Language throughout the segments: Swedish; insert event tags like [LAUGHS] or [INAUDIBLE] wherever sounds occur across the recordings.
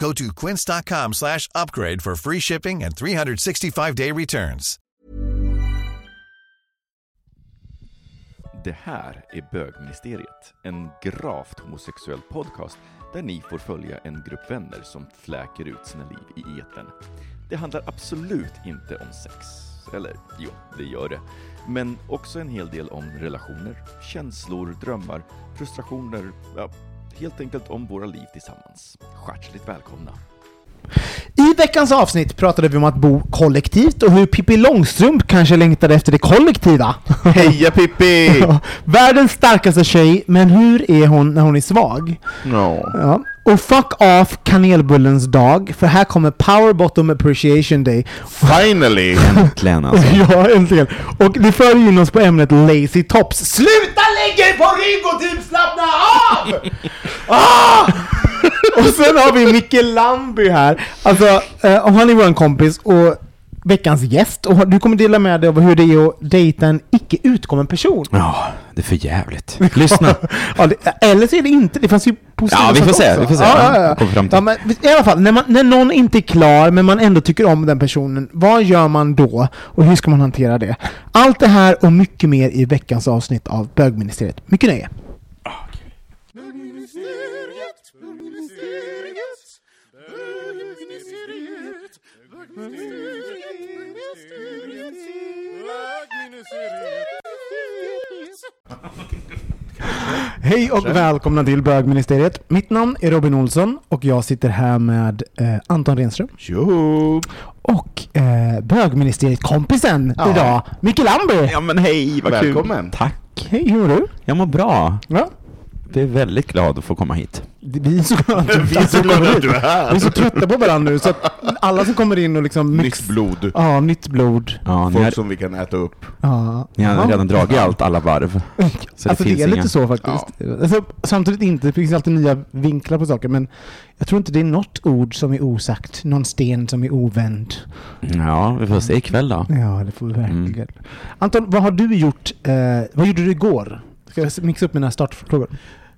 Go to quince.com slash upgrade for free shipping and 365-day returns. Det här är Bögministeriet, en gravt homosexuell podcast där ni får följa en grupp vänner som fläker ut sina liv i etern. Det handlar absolut inte om sex. Eller jo, det gör det. Men också en hel del om relationer, känslor, drömmar, frustrationer, ja, helt enkelt om våra liv tillsammans. Hjärtligt välkomna! I veckans avsnitt pratade vi om att bo kollektivt och hur Pippi Långstrump kanske längtade efter det kollektiva. [LAUGHS] Heja Pippi! Världens starkaste tjej, men hur är hon när hon är svag? Ja. Ja. Och fuck off kanelbullens dag, för här kommer Power Bottom Appreciation Day. Finally! Äntligen alltså. [LAUGHS] Ja, äntligen. Och det för in oss på ämnet Lazy Tops. Sluta lägga er på rygg och typ slappna av! [LAUGHS] ah! [LAUGHS] Och sen har vi Micke Lamby här. Alltså, eh, han är vår kompis och veckans gäst. Och du kommer dela med dig av hur det är att dejta en icke utkommen person. Ja, det är för jävligt. Lyssna. [LAUGHS] Ja, det, eller så är det inte. Det fanns ju positiva Ja, vi får se, också. vi får se. Ja, Ja, ja, kommer fram till. ja, men I alla fall, när, man, när någon inte är klar men man ändå tycker om den personen, vad gör man då? Och hur ska man hantera det? Allt det här och mycket mer i veckans avsnitt av Bögministeriet. Mycket nöje. Hej och välkomna till Bögministeriet. Mitt namn är Robin Olsson och jag sitter här med eh, Anton Renström Tjoho! och eh, Bögministeriet-kompisen Ja. idag, Micke Lamby. Ja men hej, vad Välkommen. kul. Tack. Hej, hur mår du? Jag mår bra. Ja. Jag är väldigt glad att få komma hit. Det- Vi är så glada att Vi är så glada att du är här. Vi är så trötta på varandra nu så att alla som kommer in och liksom Nytt blod. Ja, nytt blod. Ja, Folk har, som vi kan äta upp. Ja. ni har Ja. redan dragit allt, alla varv. [LAUGHS] Så alltså det är lite så faktiskt. Alltså, samtidigt inte, det finns alltid nya vinklar på saker men jag tror inte det är något ord som är osagt, någon sten som är ovänd. Ja, vi får se ikväll då. Ja, det får vi verkligen. Mm. Anton, vad har du gjort? Eh, vad gjorde du igår? Ska jag mixa upp mina startfrågor?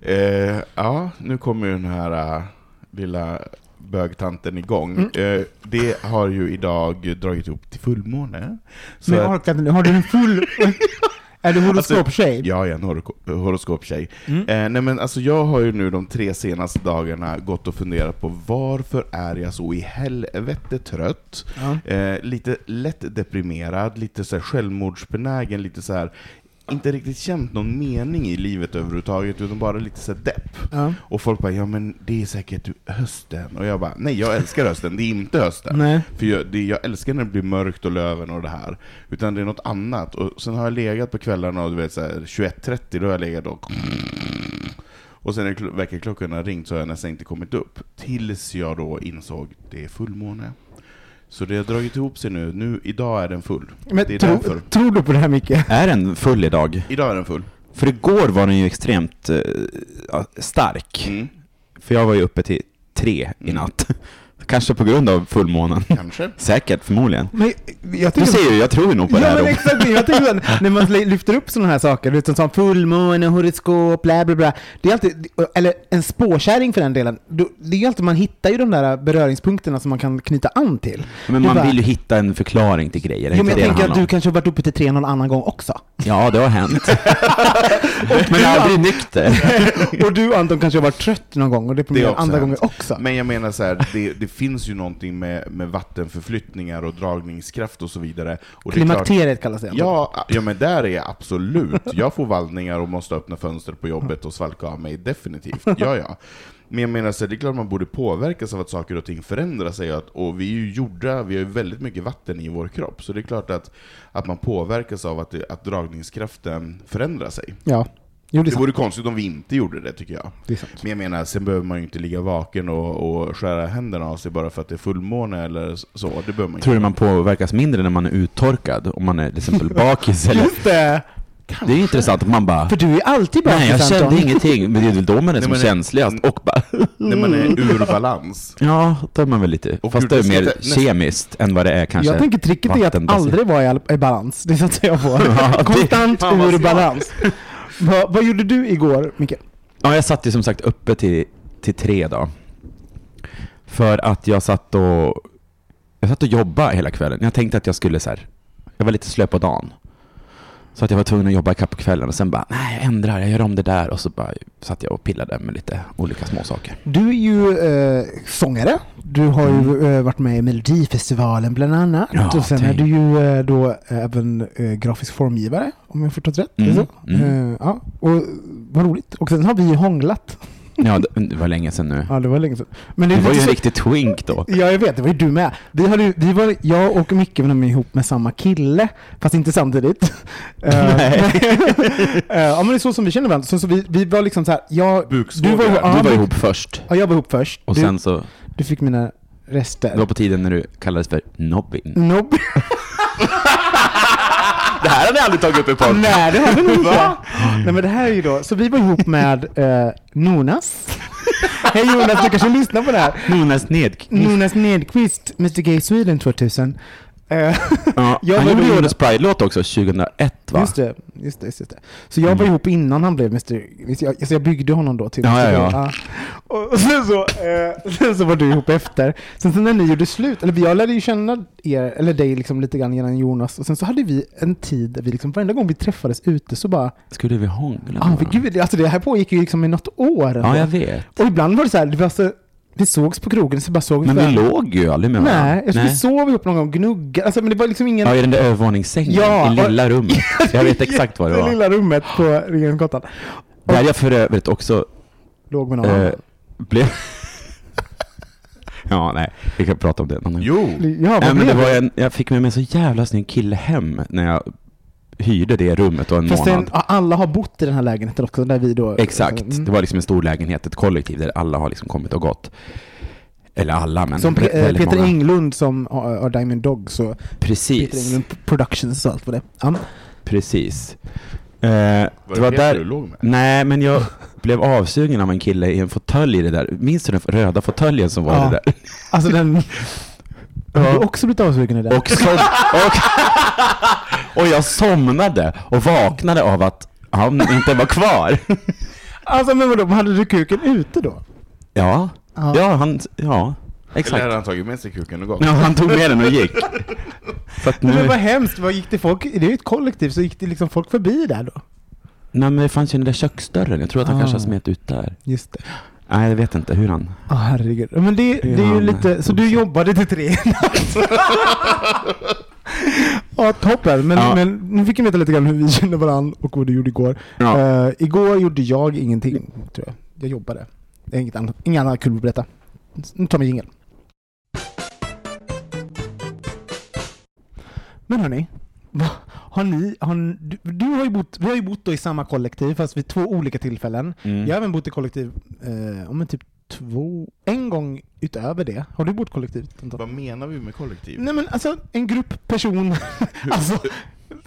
Eh, ja, nu kommer ju den här äh, lilla bögtanten igång. Eh, det har ju idag dragit ihop till fullmåne. Så Men orkar nu. Har du en full... [LAUGHS] är du horoskoptjej? Ja, jag är en horo- horoskoptjej. Mm. Eh, nej men alltså jag har ju nu de tre senaste dagarna gått och funderat på varför är jag så i helvete trött? Ja. Eh, lite lätt deprimerad, lite så här självmordsbenägen, lite så här inte riktigt känt någon mening i livet överhuvudtaget, utan bara lite så depp. Ja. Och folk bara, ja men det är säkert hösten. Och jag bara, nej jag älskar hösten, det är inte hösten. Nej. För jag, det, jag älskar när det blir mörkt och löven och det här. Utan det är något annat. Och sen har jag legat på kvällarna och du vet så här, 21.30, då har jag legat och och sen när kl- väckarklockan har ringt så har jag nästan inte kommit upp. Tills jag då insåg, det är fullmåne. Så det har dragit ihop sig nu. nu idag är den full. Men det är tro, därför. tror du på det här Micke? Är den full idag? Idag är den full. För igår var den ju extremt eh, stark. Mm. För jag var ju uppe till tre i natt. Kanske på grund av fullmånen. Kanske. [LAUGHS] Säkert, förmodligen. Men jag Du tycker... ser ju, jag tror ju nog på det Ja här. men exakt, jag här, [LAUGHS] när man lyfter upp sådana här saker, du vet, som fullmåne, horoskop, bla bla bla. Det är alltid, eller en spåkärring för den delen. Det är ju alltid, man hittar ju de där beröringspunkterna som man kan knyta an till. Men Det man bara- vill ju hitta en förklaring till grejer. det Jo, men jag det det tänker att du kanske har varit uppe till tre någon annan gång också. Ja, det har hänt. [LAUGHS] men aldrig nykter. och du Anton kanske har varit trött någon gång och det är på Det andra hänt. gånger också. Men jag menar så här, det, det finns ju någonting med, med vattenförflyttningar och dragningskraft och så vidare. Och det är klart- Klimakteriet kallas det. Ja, ja, men där är jag absolut. Jag får vallningar och måste öppna fönster på jobbet och svalka av mig, definitivt. Ja, ja. Men jag menar, så det är klart man borde påverkas av att saker och ting förändrar sig, och, vi är ju gjorda, vi har ju väldigt mycket vatten i vår kropp, så det är klart att, att man påverkas av att, det, att dragningskraften förändrar sig. Ja. Jo, det är Det vore konstigt om vi inte gjorde det, tycker jag. Det är. Men jag menar, sen behöver man ju inte ligga vaken och, och skära händerna av sig bara för att det är fullmåne eller så. Det behöver man Tror du inte. man påverkas mindre när man är uttorkad? Om man är till exempel [LAUGHS] bakis eller... Just det! Det är intressant att man bara... För du är alltid bakis Nej, jag Anton. kände ingenting. Men det är väl då man är som men- känsligast och bara... När man är ur balans. [LAUGHS] Ja, då är man väl lite... Och Fast det är mer nästa- kemiskt än vad det är kanske Jag tänker tricket är att aldrig vara i, balans. Det satsar [LAUGHS] jag på. Ja, Konstant ur balans vad, vad gjorde du igår, Micke? Ja, jag satt ju som sagt uppe till, till tre då. För att jag satt och... Jag satt och jobbade hela kvällen. Jag tänkte att jag skulle så här... Jag var lite slö på dagen. Så att jag var tvungen att jobba ikapp på kvällen och sen bara, nej jag ändrar, jag gör om det där. Och så bara satt jag och pillade med lite olika småsaker. Du är ju eh, sångare. Du har ju eh, varit med i Melodifestivalen bland annat. Ja, och sen är tänk. du ju eh, då även eh, grafisk formgivare, om jag har förstått rätt. Är Mm, mm. Eh, ja, och vad roligt. Och sen har vi ju hånglat. [LAUGHS] Ja, det, det var länge sedan nu. Ja, det var länge sedan. Men det är var ju en riktig twink då. Ja, jag vet. Det var ju du med. Vi, hade, vi var, jag och Micke var nämligen ihop med samma kille, fast inte samtidigt. [LAUGHS] Nej. [LAUGHS] Eh, ja, men det är så som vi känner varandra. Så, så vi, vi var liksom så här, jag, Buksvågrar. du var, ja, Du var ihop först. Ja, jag var ihop först. Och du, sen så, du fick mina det rester. var på tiden när du kallades för Nobbin. Nobb. Det här hade jag aldrig tagit upp i podden. Nej, det har vi nog inte. Nej, men det här är ju då, så vi var ihop med eh, Nonas. Hej Jonas, du kanske lyssnar på det här. Jonas Nedqvist. Nonas Nedqvist, Mr Gay Sweden 2000. Eh, [LAUGHS] Ja, han gjorde ju årets Pride-låt också, 2001 va? Just det, just det, just det. Så jag var ihop innan han blev Mr... Jag, alltså jag byggde honom då till Ja, ja, ja. Och, [LAUGHS] sen, så, eh, [LAUGHS] sen så var du ihop efter. Sen så när ni gjorde slut, eller jag lärde ju känna er, eller dig liksom lite grann genom Jonas, och sen så hade vi en tid där vi liksom, varenda gång vi träffades ute så bara, Skulle vi hångla? ah, men gud, alltså det här pågick ju liksom i något år. Ja, jag vet. Och ibland var det så här, det var så, vi sågs på krogen, så bara såg vi Men vi varandra. låg ju aldrig med varandra. Nej, jag tror vi sov ihop någon gång, gnugga, alltså men det var liksom ingen... Ja, i den där övervåningssängen, Ja, i lilla och- rummet. [LAUGHS] Jag vet exakt vad det Det var. lilla rummet på Regeringsgatan. Där jag för övrigt också Låg med någon eh, annan. blev... ja, nej, vi kan prata om det. annan gång. Jo! Ja, Nej, vad men det blev var en, jag fick med mig en så jävla snygg kille hem när jag hyrde det rummet och en Fast månad. den, alla har bott i den här lägenheten också, där vi då... Exakt, Mm. det var liksom en stor lägenhet, ett kollektiv där alla har liksom kommit och gått. Eller alla, men Som Pe- vä- eh, Peter många. Englund som har, Diamond Dogs och Peter Precis, Englund Productions och allt vad det ja. precis. Eh, Var det det var Peter där... du låg med? Nej, men jag blev avsugen av en kille i en fåtölj i det där. Minns du den röda fåtöljen som var Ja. det där? Alltså den... [LAUGHS] Har du också blivit avsugen i det? Och, som, och, [LAUGHS] och jag somnade och vaknade av att han inte var kvar. [LAUGHS] Alltså men vadå, hade du kuken ute då? Ja, Ja. ja, han, ja, Eller exakt. hade han tagit med sig kuken och gått? Ja, han tog med den och gick. Så att [LAUGHS] Men nu, vad hemskt, vad gick det folk, det är ju ett kollektiv, så gick det liksom folk förbi där då? nej men det fanns ju den där köksdörren, jag tror att han Ah. kanske har smet ut där. Just det. Nej, jag vet inte hur han... Ja herregud. Men det, det är ju lite, så du jobbade till tre? [LAUGHS] Ja, toppen. Men, Ja. men nu fick jag veta lite grann hur vi kände varandra och vad du gjorde igår. Ja. Eh, igår gjorde jag ingenting, tror jag. Jag jobbade. Det är inget annat, inget annat kul att berätta. Nu tar vi jingel. Men hörni, vad- har ni, har, du, du har ju bott, vi har ju bott då i samma kollektiv fast vid två olika tillfällen. Mm. Jag har även bott i kollektiv, eh, om en typ två, en gång utöver det. Har du bott kollektivt? Anton? Vad menar vi med kollektiv? Nej men alltså en grupp person [LAUGHS] alltså,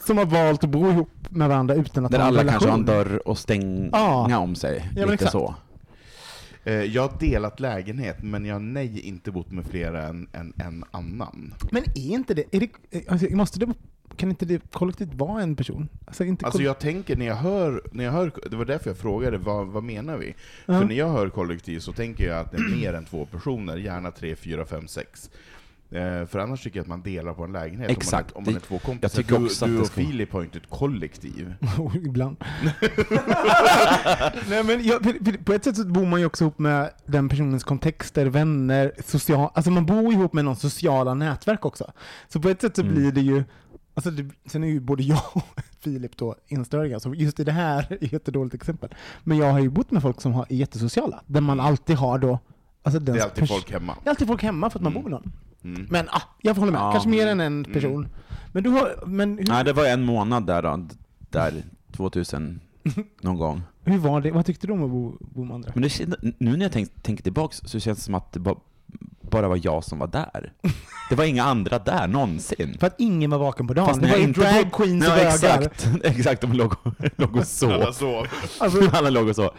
som har valt att bo ihop med varandra utan att Där ha en alla relation. kanske har en dörr och stänga Ja. om sig. men lite exakt. så. Eh, Jag har delat lägenhet, men jag har nej inte bott med flera än en, annan. Men är inte det, är det alltså, måste det, kan inte det kollektivt vara en person? Alltså, inte Alltså jag tänker, när jag hör, när jag hör det var därför jag frågade, vad, vad menar vi? Ja. För när jag hör kollektiv så tänker jag att det är mer än två personer, gärna tre, fyra, fem, sex. Eh, för annars tycker jag att man delar på en lägenhet Exakt. om man är, om man är två kompisar. jag tycker du också du och ska- Filip har ju inte ett kollektiv. [LAUGHS] Ibland. [LAUGHS] Nej, men jag, på ett sätt så bor man ju också ihop med den personens kontexter, vänner, social, alltså man bor ihop med någon sociala nätverk också. Så på ett sätt så Mm. blir det ju, alltså det, sen är ju både jag och [LAUGHS] Filip då instöringar, så just i det här är ett jättedåligt exempel. Men jag har ju bott med folk som har, är jättesociala, där man alltid har då, alltså den Det är alltid folk hemma. Det är allid folk hemma för att man Mm. bor med någon. Mm. Men ah, jag får hålla med, Ja. kanske mer än en person. Men du har, men hur, Nej, det var en månad där då, där 2000 någon gång. hur var det, vad tyckte du om att bo, bo med andra? Men det, nu när jag tänk, tänker tillbaks så känns det som att det bara, bara var jag som var där. Det var inga andra där någonsin. För att ingen var vaken på dagen. Fast det var inte drag queens och bögar. exakt, [LAUGHS] exakt, de låg låg och sov. Alla sov. Alltså, [LAUGHS] Alla låg och så.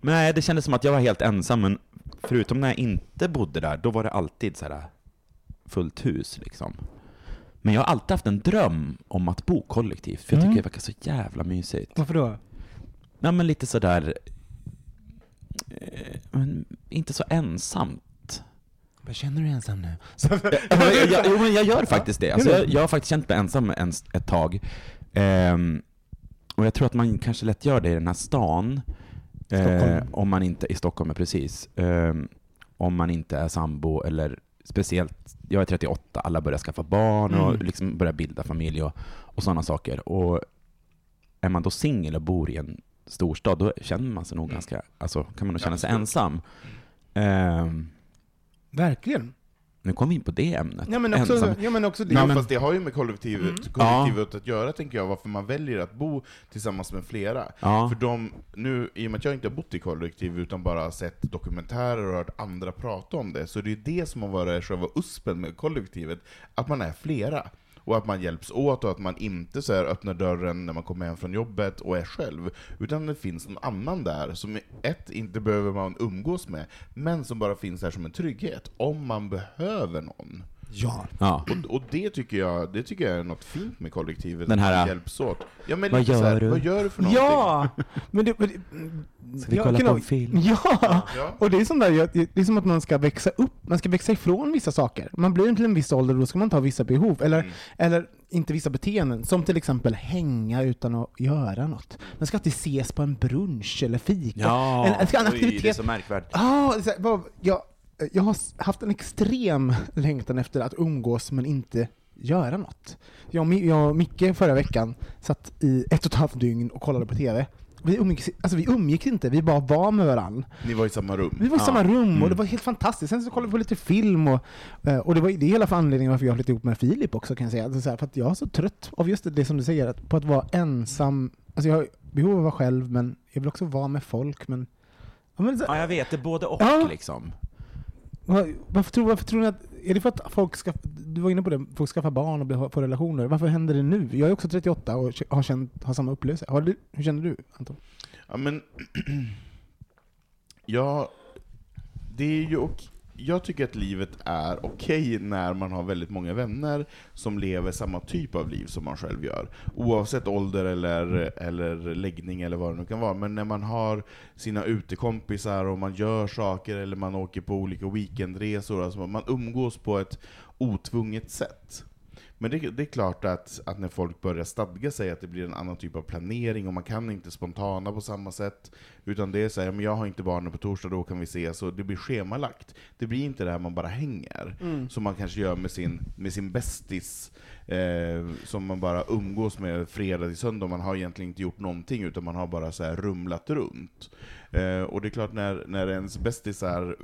Men nej, det kändes som att jag var helt ensam, men förutom när jag inte bodde där, då var det alltid så här fullt hus liksom. Men jag har alltid haft en dröm om att bo kollektivt, för jag tycker Mm. det verkar så jävla mysigt. varför då? Ja, men lite sådär, eh, men inte så ensamt. Jag känner du ensam nu? [LAUGHS] Jag, jag, jo, men jag gör faktiskt det. Alltså, jag, jag har faktiskt känt mig ensam en, ett tag. Ehm, och jag tror att man kanske lätt gör det i den här stan. Eh, om man inte, I Stockholm, ja, precis. Ehm, om man inte är sambo eller speciellt, jag är 38, alla börjar skaffa barn och Mm. liksom börjar bilda familj och, och sådana saker. Och är man då singel och bor i en storstad, då känner man sig nog ganska, alltså kan man nog känna sig ensam. Ehm, Verkligen. nu kom vi in på det ämnet. Ja men också, Ensam. ja, men också det. Ja, men- fast det har ju med kollektivet, Mm. kollektivet att göra, tänker jag, varför man väljer att bo tillsammans med flera. Ja. För de, nu, i och med att jag inte har bott i kollektiv, utan bara sett dokumentärer och hört andra prata om det, så det är det som har varit själva uspen med kollektivet, att man är flera. Och att man hjälps åt och att man inte så här öppnar dörren när man kommer hem från jobbet och är själv, utan det finns någon annan där som ett, inte behöver man umgås med, men som bara finns där som en trygghet, om man behöver någon. Ja. Ja. Och, och det, tycker jag, det tycker jag är något fint med kollektivet, Den här, att hjälps åt. Ja, men vad gör här, du? Vad gör du för någonting? Ja! Men det, men det, Ska vi ja, kolla på en film? Ja! Ja. Och det är, som där, det är som att man ska växa upp, man ska växa ifrån vissa saker. Man blir till en viss ålder och då ska man ta vissa behov, eller, Mm. eller inte vissa beteenden, som till exempel hänga utan att göra något. Man ska alltid ses på en brunch eller fika. Ja, en, en, en oj, det är aktivitet. så märkvärdigt. Ah, det är så här, vad- jag, jag har haft en extrem längtan efter att umgås men inte göra något. Jag och, Mi- jag och Micke förra veckan satt i ett och ett halvt dygn och kollade på TV. Vi umgicks, alltså vi umgicks inte, vi bara var med varandra. Ni var i samma rum. Vi var i Ja. samma rum och Mm. det var helt fantastiskt. Sen så kollade vi på lite film och, eh, och det var det är hela för anledningen varför jag flyttade ihop med Filip också kan jag säga. Alltså så här, för att jag är så trött av just det som du säger, att, på att vara ensam. Alltså jag har behov av att vara själv men jag vill också vara med folk men... Ja, men så, Ja, jag vet. Det är både och Ja. liksom. Varför tror, varför tror ni att... Är det för att folk ska... Du var inne på det, folk skaffar barn och får relationer. Varför händer det nu? Jag är också 38 och har, känt, har samma upplevelse. Har du, hur känner du, Anton? Ja, men... [CLEARS THROAT] ja, det är ju okej. Jag tycker att livet är okej när man har väldigt många vänner som lever samma typ av liv som man själv gör. Oavsett ålder eller, eller läggning eller vad det nu kan vara. Men när man har sina utekompisar och man gör saker eller man åker på olika weekendresor, alltså man umgås på ett otvunget sätt. Men det, det är klart att, att när folk börjar stadga sig att det blir en annan typ av planering och man kan inte spontana på samma sätt. Utan det är så här, men jag har inte barnen på torsdag, då kan vi ses. Och det blir schemalagt. Det blir inte det här man bara hänger. Som man kanske gör med sin, med sin bästis. Eh, som man bara umgås med fredag till söndag. Man har egentligen inte gjort någonting, utan man har bara så här rumlat runt. Eh, och det är klart, när, när ens bästisar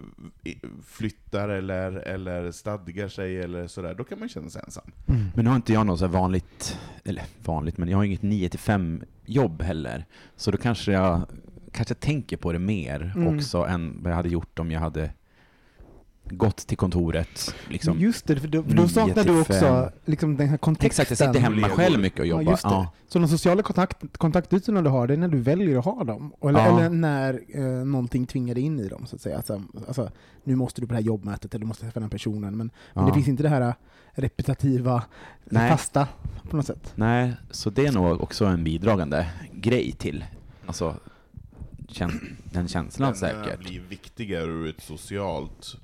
flyttar eller, eller stadgar sig eller sådär, då kan man känna sig ensam. Men nu har inte jag något så här vanligt, eller vanligt, men jag har inget 9 till 5 jobb heller. Så då kanske jag kanske tänker på det mer Mm. också än vad jag hade gjort om jag hade gått till kontoret. Liksom. Just det, för då, då saknar du också liksom den här kontexten. Exakt, jag sitter hemma själv mycket och Ja, jobbar. just det. Så de sociala kontakt, kontaktytorna du har, det är när du väljer att ha dem? Eller, Ja. eller när eh, någonting tvingar dig in i dem, så att säga. Alltså, alltså, nu måste du på det här jobbmötet, eller du måste träffa den personen, men, men Ja. det finns inte det här repetitiva, Nej. fasta på något sätt. Nej, så det är nog också en bidragande grej till alltså, den känslan Vännerna säkert. blir viktigare ur ett socialt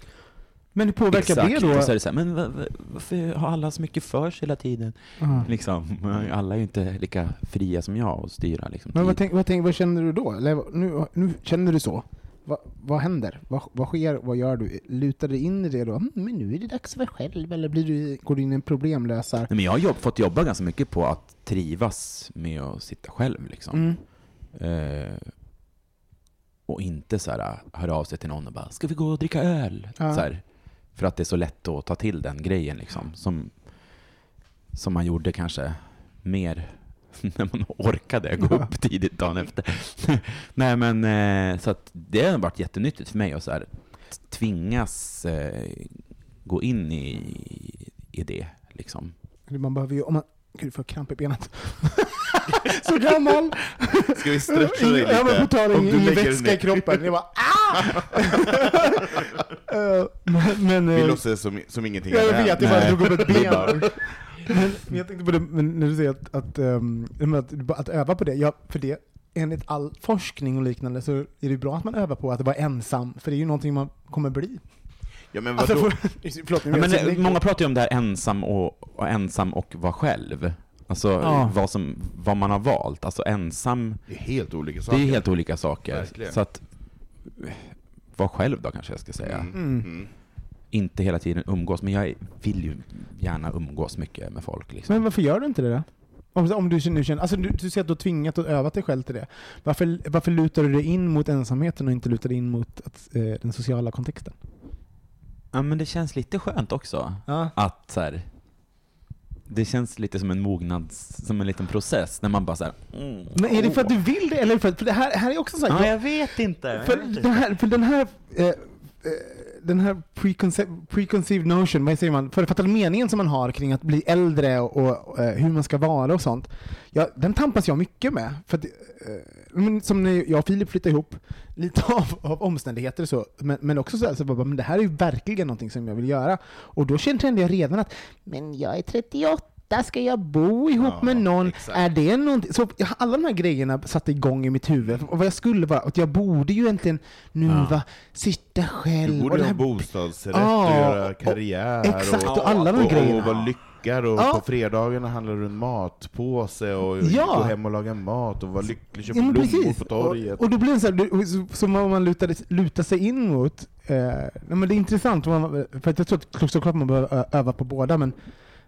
Men hur påverkar Exakt, det då? och så är det så här, men va- va- varför har alla så mycket för sig hela tiden? Ja. Liksom, alla är ju inte lika fria som jag att styra liksom. Men vad, tid. tänk, vad, tänk, vad känner du då? Eller, nu, nu känner du så. Va, vad händer? Vad, vad sker? Vad gör du? Lutar du in i det då? Mm, men nu är det dags för själv. Eller blir du, går du in i en problemlösar? Nej, men jag har jobb, fått jobba ganska mycket på att trivas med att sitta själv. Liksom. Mm. Eh, och inte så här, höra av sig till någon och bara ”ska vi gå och dricka öl?” Ja. så här, För att det är så lätt att ta till den grejen. Liksom, som, som man gjorde kanske mer [LAUGHS] när man orkade gå Ja. upp tidigt dagen efter. [LAUGHS] Nej men, eh, så det har varit jättenyttigt för mig att så här, tvingas eh, gå in i, i det. Liksom. Man behöver ju, om man, gud, får kramp i benet. [LAUGHS] så gammal! Ska vi stretcha dig lite? Ja, men på tal Om ingen vätska ner- i kroppen. Jag bara ah! [LAUGHS] Eh, men, men, Vi eh, låtsas som, som ingenting Ja, jag vet, jag bara drog upp ett ben. Men, men jag tänkte på det, men när du säger att, att, um, att, att öva på det, ja, för det, enligt all forskning och liknande så är det bra att man övar på att vara ensam, för det är ju någonting man kommer bli. Ja men Alltså, för, [LAUGHS] förlåt, Ja, men eh, många pratar ju om det här ensam och, och ensam och vara själv. Alltså Ja. vad, som, vad man har valt. Alltså ensam, Det är helt olika det saker. är helt olika saker. Verkligen. Så att, var själv då kanske jag ska säga. Mm. Mm. Mm. Inte hela tiden umgås, men jag vill ju gärna umgås mycket med folk. Liksom. Men varför gör du inte det då? Om, om du nu känner, alltså du, du säger att du har tvingat och övat dig själv till det. Varför, varför lutar du dig in mot ensamheten och inte lutar dig in mot att, eh, den sociala kontexten? Ja, men det känns lite skönt också. Ja. Att så här, det känns lite som en mognads, som en liten process, när man bara så här, mm, Men är det för att du vill det, eller för att, för det här, här är också så här, Ja, jag vet inte. För den här, för den här, eh, eh, den här preconce- preconceived notion, vad säger man, förutfattade meningen som man har kring att bli äldre och, och eh, hur man ska vara och sånt, ja, den tampas jag mycket med. För att, eh, men som när jag och Filip flyttade ihop, lite av, av omständigheter och så, men, men också så, här, så bara, men det här är ju verkligen någonting som jag vill göra. Och då kände jag redan att, men jag är 38, ska jag bo ihop Ja, med någon? exakt. Är det någonting? Så alla de här grejerna satte igång i mitt huvud. Och vad jag skulle vara, att jag borde ju egentligen nu Ja. va, sitta själv. Du och borde det ha här- bostadsrätt Ja, och göra och- karriär Exakt, och, och alla de och, och, grejerna. vara lyckad och Ja. på fredagarna handlar du en matpåse och Ja. gå hem och laga mat och vara lycklig, köpa Ja, blommor precis. på torget. Och, och då blir det så här, du- så- som om man lutade, lutar sig in mot, eh, nej, men det är intressant, man- för att jag tror att såklart man behöver öva på båda, men,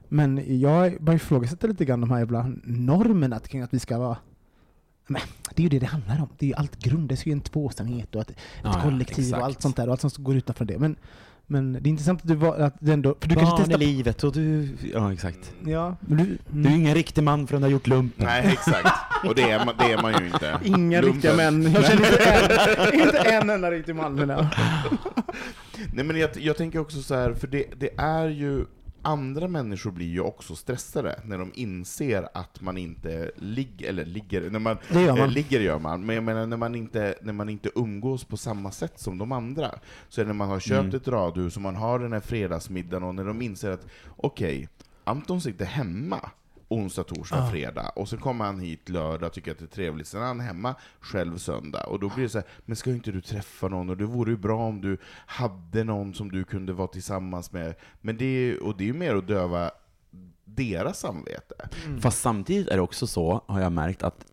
men jag bara ifrågasätter lite grann de här jävla normerna kring att vi ska vara men det är ju det det handlar om. Det är ju allt grundas ju i en tvåsamhet och ett, ett Ja, ja, kollektiv exakt. och allt sånt där och allt som går utanför det. Men, men det är intressant att du var, att det ändå, för du kanske Barn i testar... livet och du, ja exakt. Ja, men du, Du är ingen riktig man förrän du har gjort lumpen. Nej, exakt. Och det är man, det är man ju inte. Inga Lumpen. riktiga män. Jag känner inte en, [LAUGHS] inte en enda riktig man. Nej men jag, jag tänker också så här, för det, det är ju Andra människor blir ju också stressade när de inser att man inte ligger, eller ligger, när man, Det gör man. Eh, ligger gör man, men jag menar när man, inte, när man inte umgås på samma sätt som de andra. Så är det när man har köpt Mm. ett radhus och man har den här fredagsmiddagen och när de inser att okej, Anton sitter hemma onsdag, torsdag, fredag, och så kommer han hit lördag, tycker att det är trevligt, sen är han hemma själv söndag, och då blir det så här, men ska inte du träffa någon, och det vore ju bra om du hade någon som du kunde vara tillsammans med, men det är, och det är ju mer att döva deras samvete. Fast samtidigt är det också så, har jag märkt, att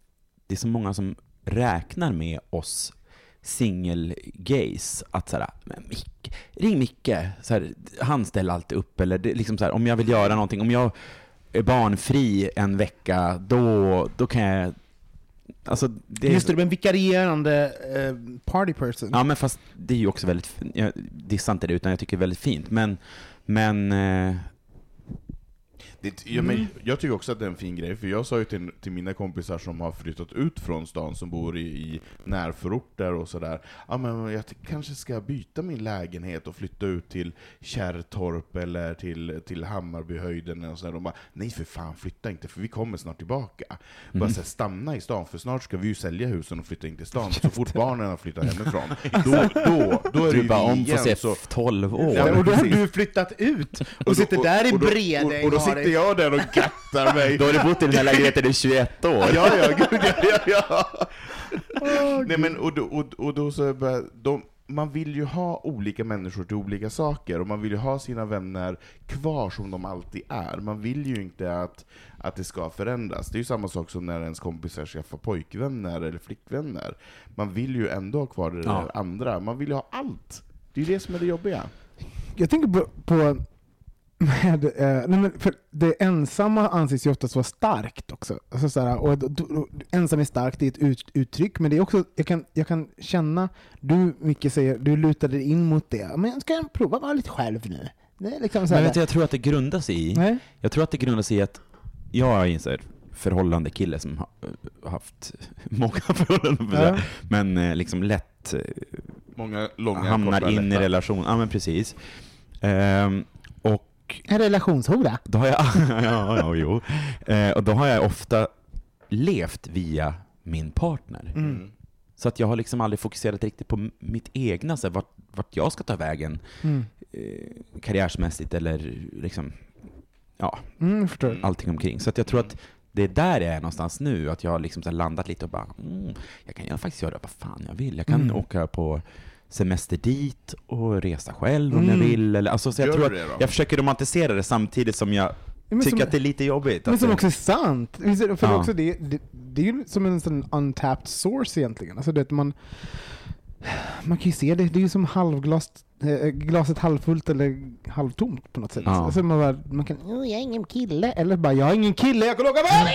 det är så många som räknar med oss singel-gays, att såhär, Mick, ring Micke, så här, han ställer alltid upp, eller det, liksom så här, om jag vill göra någonting, om jag är barnfri en vecka, då, då kan jag, alltså det är, Just det, en vikarierande eh, party person. Ja men fast det är ju också väldigt, jag dissar inte det, utan jag tycker det är väldigt fint, men, men eh, Det, ja, men jag tycker också att det är en fin grej, för jag sa ju till, till mina kompisar som har flyttat ut från stan, som bor i, i närförorter och sådär, ja men jag kanske ska byta min lägenhet och flytta ut till Kärrtorp eller till, till Hammarbyhöjden och sådär. De bara, nej för fan flytta inte, för vi kommer snart tillbaka. Bara så här, stanna i stan, för snart ska vi ju sälja husen och flytta in till stan, och [LAUGHS] så fort barnen har flyttat hemifrån, [LAUGHS] då, då, då är det du ju bara vi om får igen, se så, 12 år. Ja, och då har du flyttat ut och, då- sitter där i och då- Bredäng och, och då har sitter jag där och gattar mig. Då har du bott i den här lägenheten i 21 år. Ja, ja, gud, ja, ja, ja. Nej men, och då, och, och då så bara, de, man vill ju ha olika människor till olika saker, och man vill ju ha sina vänner kvar som de alltid är. Man vill ju inte att, att det ska förändras. Det är ju samma sak som när ens kompisar skaffar pojkvänner eller flickvänner. Man vill ju ändå ha kvar det Ja. där andra. Man vill ju ha allt. Det är ju det som är det jobbiga. Jag tänker på, på med, eh, nej men för det ensamma anses ju oftast vara starkt också. Alltså såhär, och, d- ensam är starkt, det är ett ut, uttryck, men det är också, jag kan, jag kan känna, du Micke säger, du lutar dig in mot det. Men ska jag prova vara lite själv nu? Det är liksom så Men vet du, jag tror att det grundar sig i, Nej? jag tror att det grundar sig i att jag är en förhållande kille som har har haft många [LAUGHS] förhållanden, Ja. men eh, liksom lätt eh, Många långa, hamnar in i lätta. relation. Ja, men precis. Ehm, och En relationshora? då har jag, [LAUGHS] ja, ja, jo. Eh, och då har jag ofta levt via min partner. Mm. Så att jag har liksom aldrig fokuserat riktigt på mitt egna, så här, vart, vart jag ska ta vägen Mm. eh, karriärsmässigt eller liksom, ja, Mm, jag allting omkring. Så att jag tror att det är där jag är någonstans nu, att jag har liksom landat lite och bara, mm, jag kan ju faktiskt göra vad fan jag vill. Jag kan Mm. åka på semester dit och resa själv om jag Mm. vill. Eller, alltså, så jag Gör tror att jag försöker romantisera det samtidigt som jag men tycker som- att det är lite jobbigt. Men att som det- också är sant. För Ja. också det, det, det är ju som en sån untapped source egentligen. Alltså det att man, man kan ju se det, det är ju som halvglas, eh, glaset halvfullt eller halvtomt på något sätt. Ja. Alltså man, bara, man kan, "Åh, jag är ingen kille, eller bara, jag är ingen kille, jag kan åka vad [LAUGHS]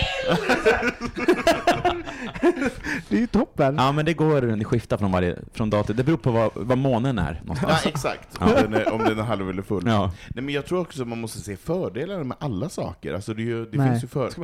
det är ju toppen. Ja men det går, det skiftar från, varje, från dag till, det beror på vad, vad månen är Ja, någonstans. exakt. Om, den är, om den är halv eller full. Ja. Nej, men jag tror också att man måste se fördelar med alla saker. Alltså det, är ju, det Nej. finns ju för... [LAUGHS]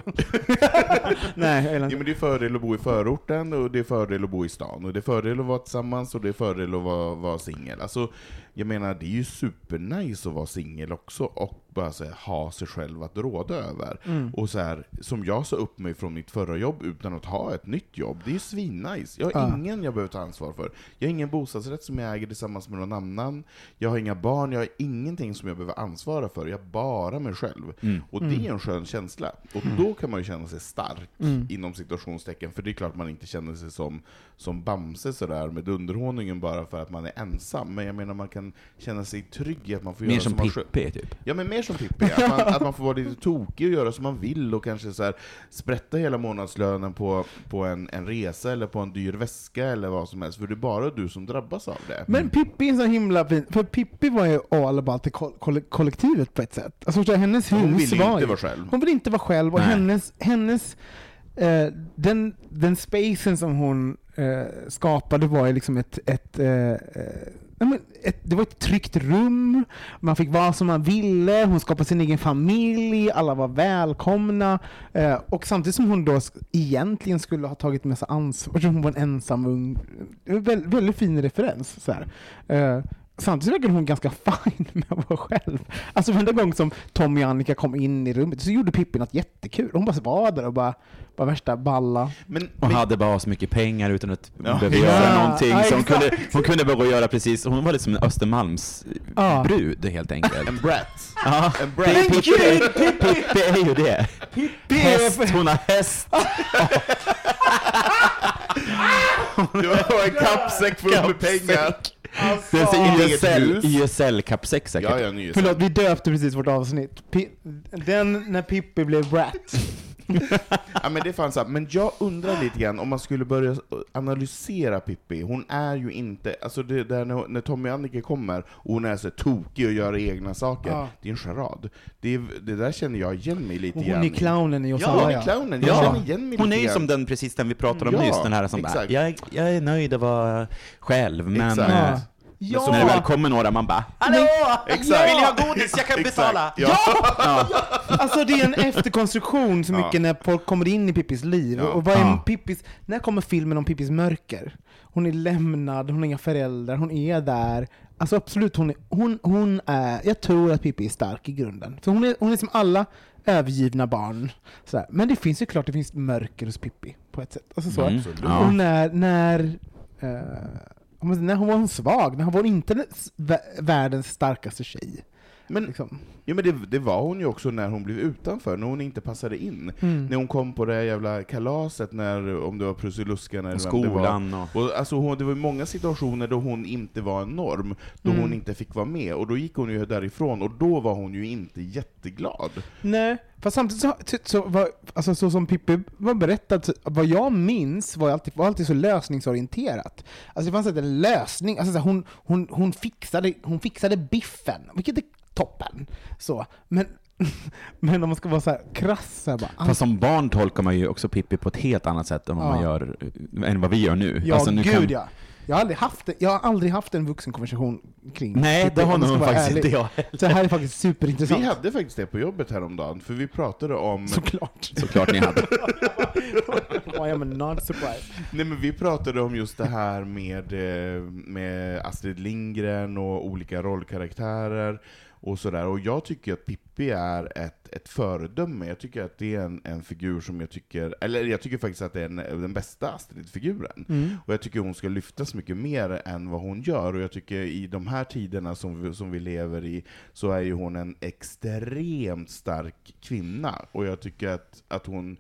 Nej, Ja, men det är fördel att bo i förorten, och det är fördel att bo i stan, och det är fördel att vara tillsammans, och det är fördel att vara, vara singel. Alltså, jag menar, det är ju supernice att vara singel också, och bara så här, ha sig själv att råda över. Mm. Och så här, som jag sa upp mig från mitt förra jobb utan att ha ett nytt jobb, det är ju svinnice. Jag har Ja. ingen jag behöver ta ansvar för. Jag har ingen bostadsrätt som jag äger tillsammans med någon annan. Jag har inga barn, jag har ingenting som jag behöver ansvara för. Jag bara mig själv. Mm. Och det är en skön känsla. Och då kan man ju känna sig stark, Mm. inom situationstecken. För det är klart man inte känner sig som, som Bamse sådär med underhållningen bara för att man är ensam. Men jag menar man kan känna sig trygg i att man får Mer göra som man själv- Pippi typ. Ja men mer som Pippi, att man, att man får vara lite tokig och göra som man vill och kanske så här, sprätta hela månadslönen på, på en, en resa eller på en dyr väska eller vad som helst, för det är bara du som drabbas av det. Men Pippi är så himla fin, för Pippi var ju all about koll- kollektivet på ett sätt. Alltså förstår hennes hus Hon vill ju var inte vara själv. Hon vill inte vara själv, och Nej. hennes, hennes eh, den, den spacen som hon eh, skapade var ju liksom ett, ett, men ett, det var ett tryggt rum, man fick vara som man ville, hon skapade sin egen familj, alla var välkomna. Eh, och samtidigt som hon då egentligen skulle ha tagit med sig ansvar, hon var en ensam ung, väldigt, väldigt fin referens. Så här. Eh, Samtidigt verkade hon ganska [LAUGHS] fine med att vara själv. Alltså varenda gång som Tommy och Annika kom in i rummet så gjorde Pippi något jättekul. Hon bara var där och bara var värsta balla. Men, Och men, hade bara så mycket pengar utan att Ja. behöva Ja, göra någonting. ja, så hon kunde, hon kunde bara gå och göra precis, hon var lite som en Östermalms Ja. brud helt enkelt. en brat. Ja, En det är brat. Pippi, Pippi är ju det. Är Häst, hon har häst. [LAUGHS] Du har en kappsäck full med pengar. YSL, hus. YSL-kappsäck säkert. Ja, ja, Förlåt, vi döpte precis vårt avsnitt. Pi- den när Pippi blev brat. Ja, men det är fan sant. Men jag undrar lite grann om man skulle börja analysera Pippi. Hon är ju inte, alltså det där när, när Tommy och Annika kommer och hon är så tokig och gör egna saker, Ja. det är en charad. Det, det där känner jag igen mig lite Och grann hon är clownen i oss Ja, alla hon ja. är clownen. Jag Ja. känner igen mig Hon lite är ju som den precis den vi pratade om Ja, nyss, den här som bara, jag, är- jag är nöjd att vara själv, men Exakt. Ja. Ja. så när det väl kommer några, man bara Hallå! Exakt. Vill ni ha godis? Jag kan betala! Ja. Alltså det är en efterkonstruktion så Ja. mycket när folk kommer in i Pippis liv. Ja. Och vad är Ja. Pippis, när kommer filmen om Pippis mörker? Hon är lämnad, hon har inga föräldrar, hon är där. Alltså absolut, hon är, hon, hon är, jag tror att Pippi är stark i grunden. För hon är, hon är som alla övergivna barn. Sådär. Men det finns ju klart, det finns mörker hos Pippi på ett sätt. Alltså så. Mm. Ja. Och när, när, man- när hon var svag, när hon var inte världens starkaste tjej. Men, liksom. ja, men det, det var hon ju också när hon blev utanför, när hon inte passade in. Mm. När hon kom på det här jävla kalaset, när, om det var Prussiluskan eller vem det var. Skolan och... Och alltså hon, det var många situationer då hon inte var en norm, då Mm. hon inte fick vara med, och då gick hon ju därifrån, och då var hon ju inte jätteglad. Nej, fast samtidigt så, så, var, alltså, så som Pippi var berättad, så, vad jag minns var alltid, var alltid så lösningsorienterat. Alltså det fanns alltid en lösning, alltså, så hon, hon, hon, fixade, hon fixade biffen, vilket är toppen. Så, men, [LAUGHS] men om man ska vara så här krass, så här, bara, Fast som barn tolkar man ju också Pippi på ett helt annat sätt än vad Ja. man gör, än vad vi gör nu. Ja, Alltså, nu gud kan- ja. Jag har, aldrig haft, jag har aldrig haft en vuxenkonversation kring Nej, Pippi, det har nog faktiskt ärlig. inte jag heller. Så det här är faktiskt superintressant. Vi hade faktiskt det på jobbet häromdagen, för vi pratade om... Såklart. Såklart ni hade. [LAUGHS] I am not surprised. Nej men vi pratade om just det här med, eh, med Astrid Lindgren och olika rollkaraktärer och sådär. Och jag tycker att Pippi är ett, ett föredöme. Jag tycker att det är en, en figur som jag tycker, eller jag tycker faktiskt att det är en, den bästa Astrid-figuren. Mm. Och jag tycker hon ska lyftas mycket mer än vad hon gör. Och jag tycker i de här tiderna som vi, som vi lever i, så är ju hon en extremt stark kvinna. Och jag tycker att, att hon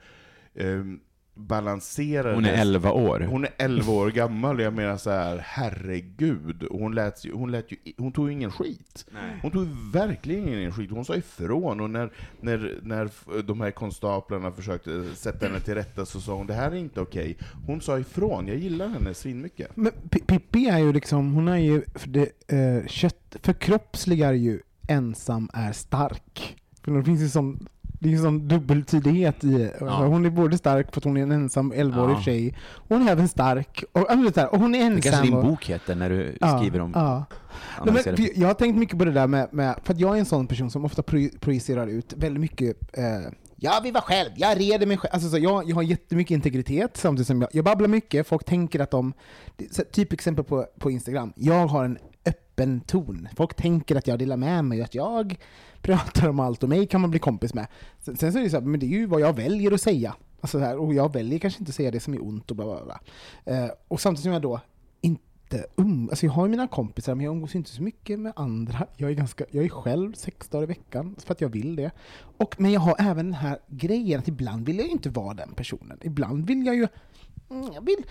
ehm, balanserar Hon är det- 11 år. hon är 11 år gammal, jag menar så här, herregud. Och Hon, lät, ju- hon, lät ju, hon tog ju ingen skit. Hon tog verkligen ingen skit. Hon sa ifrån, och när, när, när de här konstaplarna försökte sätta henne till rätta så sa hon det här är inte okej. Hon sa ifrån, jag gillar henne svinmycket. Men Pi- Pippi är ju liksom, hon är ju, för det, eh, kött, förkroppsligar ju ensam är stark. För det finns ju sån, det är ju sån dubbeltydighet i alltså, Hon är både stark för att hon är en ensam 11-årig Ja. tjej, hon är även stark, och, ja, och hon är ensam. Det kanske din bok heter när du Ja, skriver om ja. Nej, men, jag har tänkt mycket på det där med, med, för att jag är en sån person som ofta pro- projicerar ut väldigt mycket eh, jag vill vara själv, jag reder mig själv. Alltså, så jag, jag har jättemycket integritet samtidigt som jag, jag babblar mycket, folk tänker att de... typ exempel på, på Instagram, jag har en öppen ton. Folk tänker att jag delar med mig, att jag pratar om allt och mig kan man bli kompis med. Sen, sen så är det så här, men det är ju vad jag väljer att säga. Alltså så här, och jag väljer kanske inte att säga det som är ont och bla bla bla. Eh, och samtidigt som jag då inte um, alltså jag har ju mina kompisar men jag umgås inte så mycket med andra. Jag är, ganska, jag är själv sex dagar i veckan för att jag vill det. Och, men jag har även den här grejen att ibland vill jag ju inte vara den personen. Ibland vill jag ju jag vill,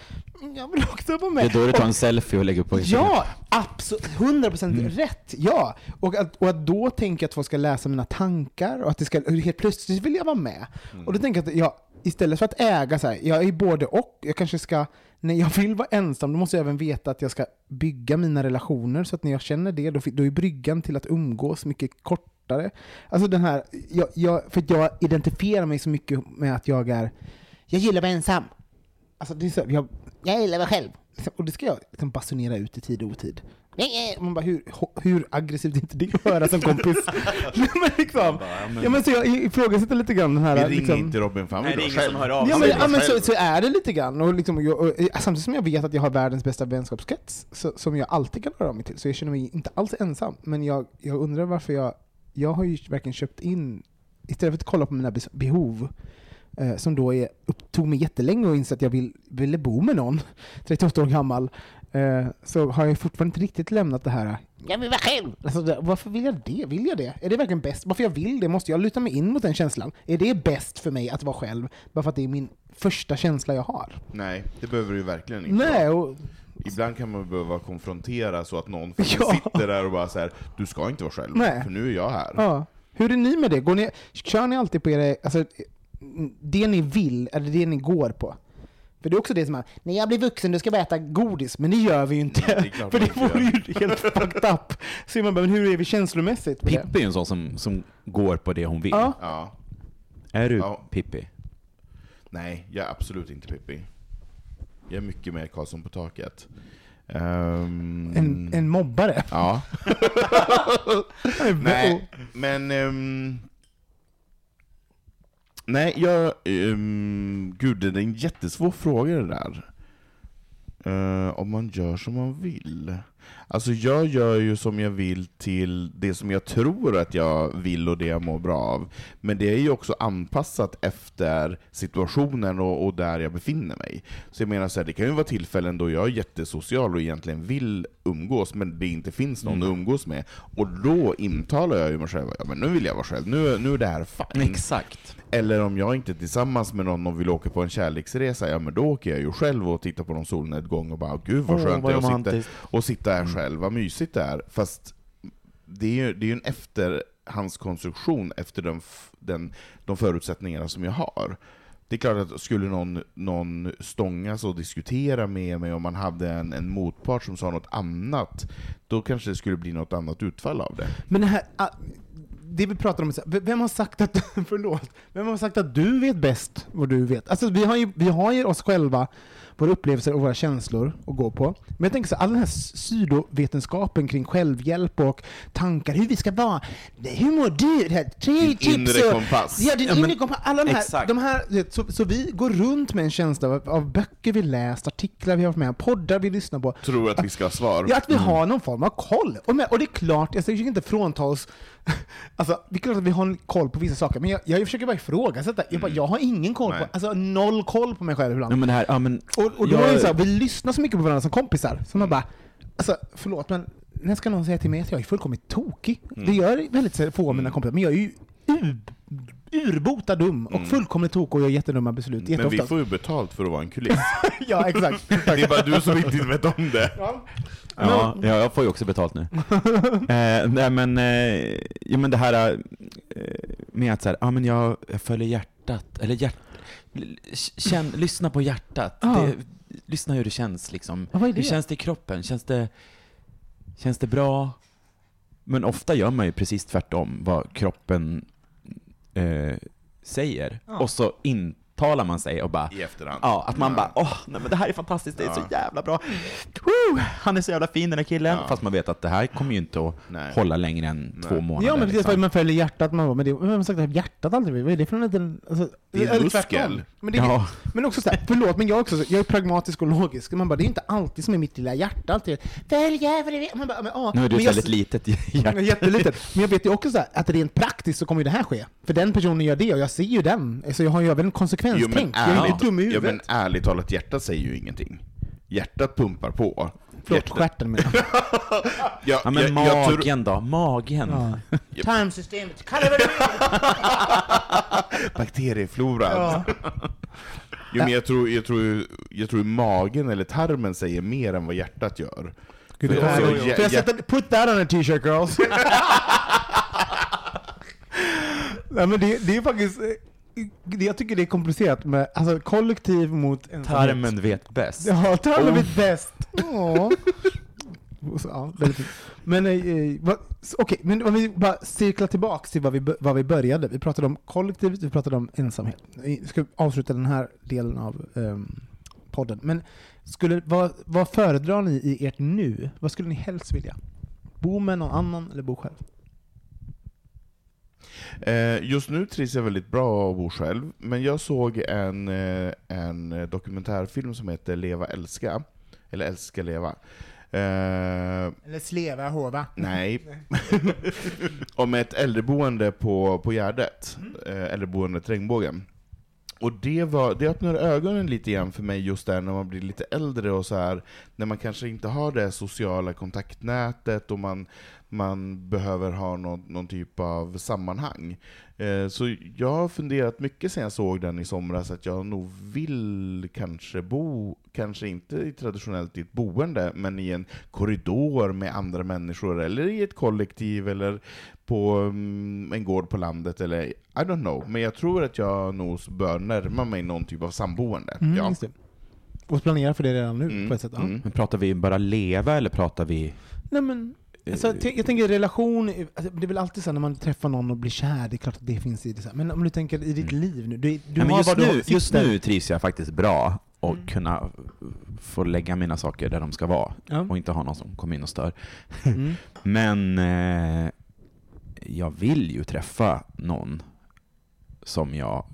jag vill också vara med. Det är då du tar Och- en selfie och lägger på Instagram. Ja, absolut. 100% rätt. Ja. Och att, och att då tänka att folk ska läsa mina tankar och att det ska, helt plötsligt vill jag vara med. Och då tänker jag att jag, istället för att äga så här, jag är både och, jag kanske ska, när jag vill vara ensam, då måste jag även veta att jag ska bygga mina relationer, så att när jag känner det, då, då är bryggan till att umgås mycket kortare. Alltså den här, jag, jag, för jag identifierar mig så mycket med att jag är, jag gillar att vara ensam. Alltså det är så, jag, jag gillar mig själv. Och det ska jag liksom basunera ut i tid och otid. Nej. Man bara, hur, hur aggressivt är inte det att höra som kompis? [LAUGHS] Men liksom, ja, men så jag ifrågasätter lite grann den här... Vi ringer liksom, inte Robin, för han Nej, det är vara ingen som själv. hör av Ja men, ja, men så, så är det lite grann. Och liksom, och jag, och, eh, samtidigt som jag vet att jag har världens bästa vänskapskrets, så, som jag alltid kan höra av mig till, så jag känner mig inte alls ensam. Men jag, jag undrar varför jag... Jag har ju verkligen köpt in, istället för att kolla på mina behov, eh, som då är, tog mig jättelänge att inse att jag vill, ville bo med någon, [LAUGHS] 38 år gammal, eh, så har jag fortfarande inte riktigt lämnat det här jag vill vara själv! Alltså, varför vill jag det? Vill jag det? Är det verkligen bäst? Varför jag vill det? Måste jag luta mig in mot den känslan? Är det bäst för mig att vara själv? Bara för att det är min första känsla jag har? Nej, det behöver du verkligen inte. Nej, och, Ibland kan man behöva konfrontera så att någon [LAUGHS] Ja. sitter där och bara så här, du ska inte vara själv, Nej. för nu är jag här. ja. Hur är ni med det? Går ni, kör ni alltid på era, alltså, det ni vill, eller det ni går på? För det är också det som är, när jag blir vuxen då ska jag äta godis, men det gör vi ju inte. det är klart för det vore ju helt fucked up. Så man bara, men hur är vi känslomässigt? det? Pippi är ju en sån som, som går på det hon vill. Ja. Ja. Är du Ja. Pippi? Nej, jag är absolut inte Pippi. Jag är mycket mer Karlsson på taket. Ehm, En, en mobbare. Ja. [LAUGHS] Nej. Nej, men... ehm, nej, jag... Um, gud, det är en jättesvår fråga det där. Uh, om man gör som man vill. Alltså jag gör ju som jag vill till det som jag tror att jag vill och det jag mår bra av. Men det är ju också anpassat efter situationen och, och där jag befinner mig. Så jag menar så här, det kan ju vara tillfällen då jag är jättesocial och egentligen vill umgås, men det inte finns någon Mm. att umgås med. Och då intalar jag ju mig själv, ja men nu vill jag vara själv, nu, nu är det här fine. Exakt. Eller om jag inte är tillsammans med någon och vill åka på en kärleksresa, ja men då åker jag ju själv och tittar på någon solnedgång och bara gud vad skönt vad det är att sitta, och sitta här själv, vad mysigt det är. Fast det är ju det är ju en efterhandskonstruktion efter den, f- den, de förutsättningarna som jag har. Det är klart att skulle någon, någon stångas och diskutera med mig om man hade en, en motpart som sa något annat, då kanske det skulle bli något annat utfall av det. Men det här, ah, det vi pratar om, vem har sagt att, [LAUGHS] förlåt, vem har sagt att du vet bäst vad du vet? Alltså vi har ju, vi har ju oss själva, våra upplevelser och våra känslor att gå på. Men jag tänker så all den här pseudovetenskapen kring självhjälp och tankar, hur vi ska vara, hur mår du? Det här, tre Din tips inre och, kompass. Ja, din Ja, men- inre kompass. Alla de här, Exakt. de här så, så vi går runt med en känsla av, av böcker vi läst, artiklar vi har varit med poddar vi lyssnar på. Tror att vi ska ha svar. Ja, att vi har någon form av koll. Och, med, och det är klart, jag försöker inte frånta oss... [LAUGHS] Alltså, det är klart att vi har koll på vissa saker, men jag, jag försöker bara ifrågasätta. Jag, bara, jag har ingen koll Nej. på, alltså noll koll på mig själv ibland. Ja, men det här, ja, men, och, och då jag- är det så här, vi lyssnar så mycket på varandra som kompisar, så man bara... Alltså, förlåt, men när ska någon säga till mig att jag är fullkomligt tokig? Det gör väldigt få av mina kompisar, men jag är ju urbota dum och fullkomligt tokig och gör jättedumma beslut Men vi jätteofta. får ju betalt för att vara en kuliss. [LAUGHS] Ja, exakt. [LAUGHS] Det är bara du som inte vet om det. Ja, ja, jag får ju också betalt nu. [LAUGHS] eh, nej men, eh, ja, men det här eh, med att så här, ja men jag, jag följer hjärtat, eller hjärt, känn, lyssna på hjärtat. Ja. Det, lyssna hur det känns liksom. Ja, vad är det? Hur känns det i kroppen? Känns det, känns det bra? Men ofta gör man ju precis tvärtom vad kroppen eh, säger. Ja. Och så intalar man sig och bara I efterhand. Ja, att man bara åh, nej men det här är fantastiskt, det är så jävla bra. Woo, han är så jävla fin den här killen. Ja. Fast man vet att det här kommer ju inte att Nej. hålla längre än två månader. Ja men precis, liksom. man följer hjärtat, man bara, men det, vem har sagt att hjärtat aldrig Vad är det för en liten... Alltså, Det är en muskel. Men, det, Ja. men också såhär, förlåt, men jag är också så, jag är pragmatisk och logisk. Man bara, det är inte alltid som i mitt lilla hjärta, alltid du vill. Man bara, men, ja. Nu är du men ett jag, väldigt litet hjärta. [LAUGHS] Jättelitet. Men jag vet ju också så här, att rent praktiskt så kommer ju det här ske. För den personen gör det och jag ser ju den. Så jag har ju även en konsekvenstänk. jag är ju inte dum i ja, huvudet. men ärligt talat, hjärtat säger ju ingenting. Hjärtat pumpar på. Förlåt, stjärten menar jag. [LAUGHS] Ja, Ja men jag- jag tror- magen då? Magen? Ja. [LAUGHS] Tarmsystemet, kalla det vad du vill! [LAUGHS] Bakteriefloran. Jo, men jag tror, jag, tror, jag tror magen eller tarmen säger mer än vad hjärtat gör. Gud, För- det här så är- hjär- Får jag hjär- sätta, put that on a t-shirt girls? Nej men det, det är faktiskt, jag tycker det är komplicerat med, alltså kollektiv mot ensamhet. Tarmen vet bäst. Ja, tarmen Oh. vet bäst. Och så, ja. [LAUGHS] Men eh, eh, okej, men om vi bara cirklar tillbaks till vad vi, vad vi började. Vi pratade om kollektivet, vi pratade om ensamhet. Vi ska avsluta den här delen av ehm, podden. Men skulle, vad, vad föredrar ni i ert nu? Vad skulle ni helst vilja? Bo med någon annan eller bo själv? Eh, Just nu trivs jag väldigt bra att bo själv, men jag såg en, eh, en dokumentärfilm som heter Leva älska, eller Älska leva. Eh, Eller sleva hova? nej. [LAUGHS] Om ett äldreboende på, på Gärdet, eh, äldreboendet Regnbågen. Och det, var, det öppnade ögonen lite grann för mig just där när man blir lite äldre och så här när man kanske inte har det sociala kontaktnätet och man, man behöver ha någon, någon typ av sammanhang. Eh, så jag har funderat mycket sen jag såg den i somras att jag nog vill kanske bo, kanske inte i traditionellt i ett boende, men i en korridor med andra människor, eller i ett kollektiv, eller på mm, en gård på landet, eller I don't know. Men jag tror att jag nog bör närma mig någon typ av samboende. Mm, ja. just det. Och planera för det redan nu Mm, på ett sätt. Ja. mm. Men pratar vi bara leva eller pratar vi... Nej men, alltså, jag tänker relation, alltså, det är väl alltid så när man träffar någon och blir kär, det är klart att det finns i det. Så. Men om du tänker i ditt liv nu, du, du Nej, just, nu, just nu trivs jag faktiskt bra och Mm. kunna få lägga mina saker där de ska vara Ja. och inte ha någon som kommer in och stör. Mm. [LAUGHS] Men eh, jag vill ju träffa någon som jag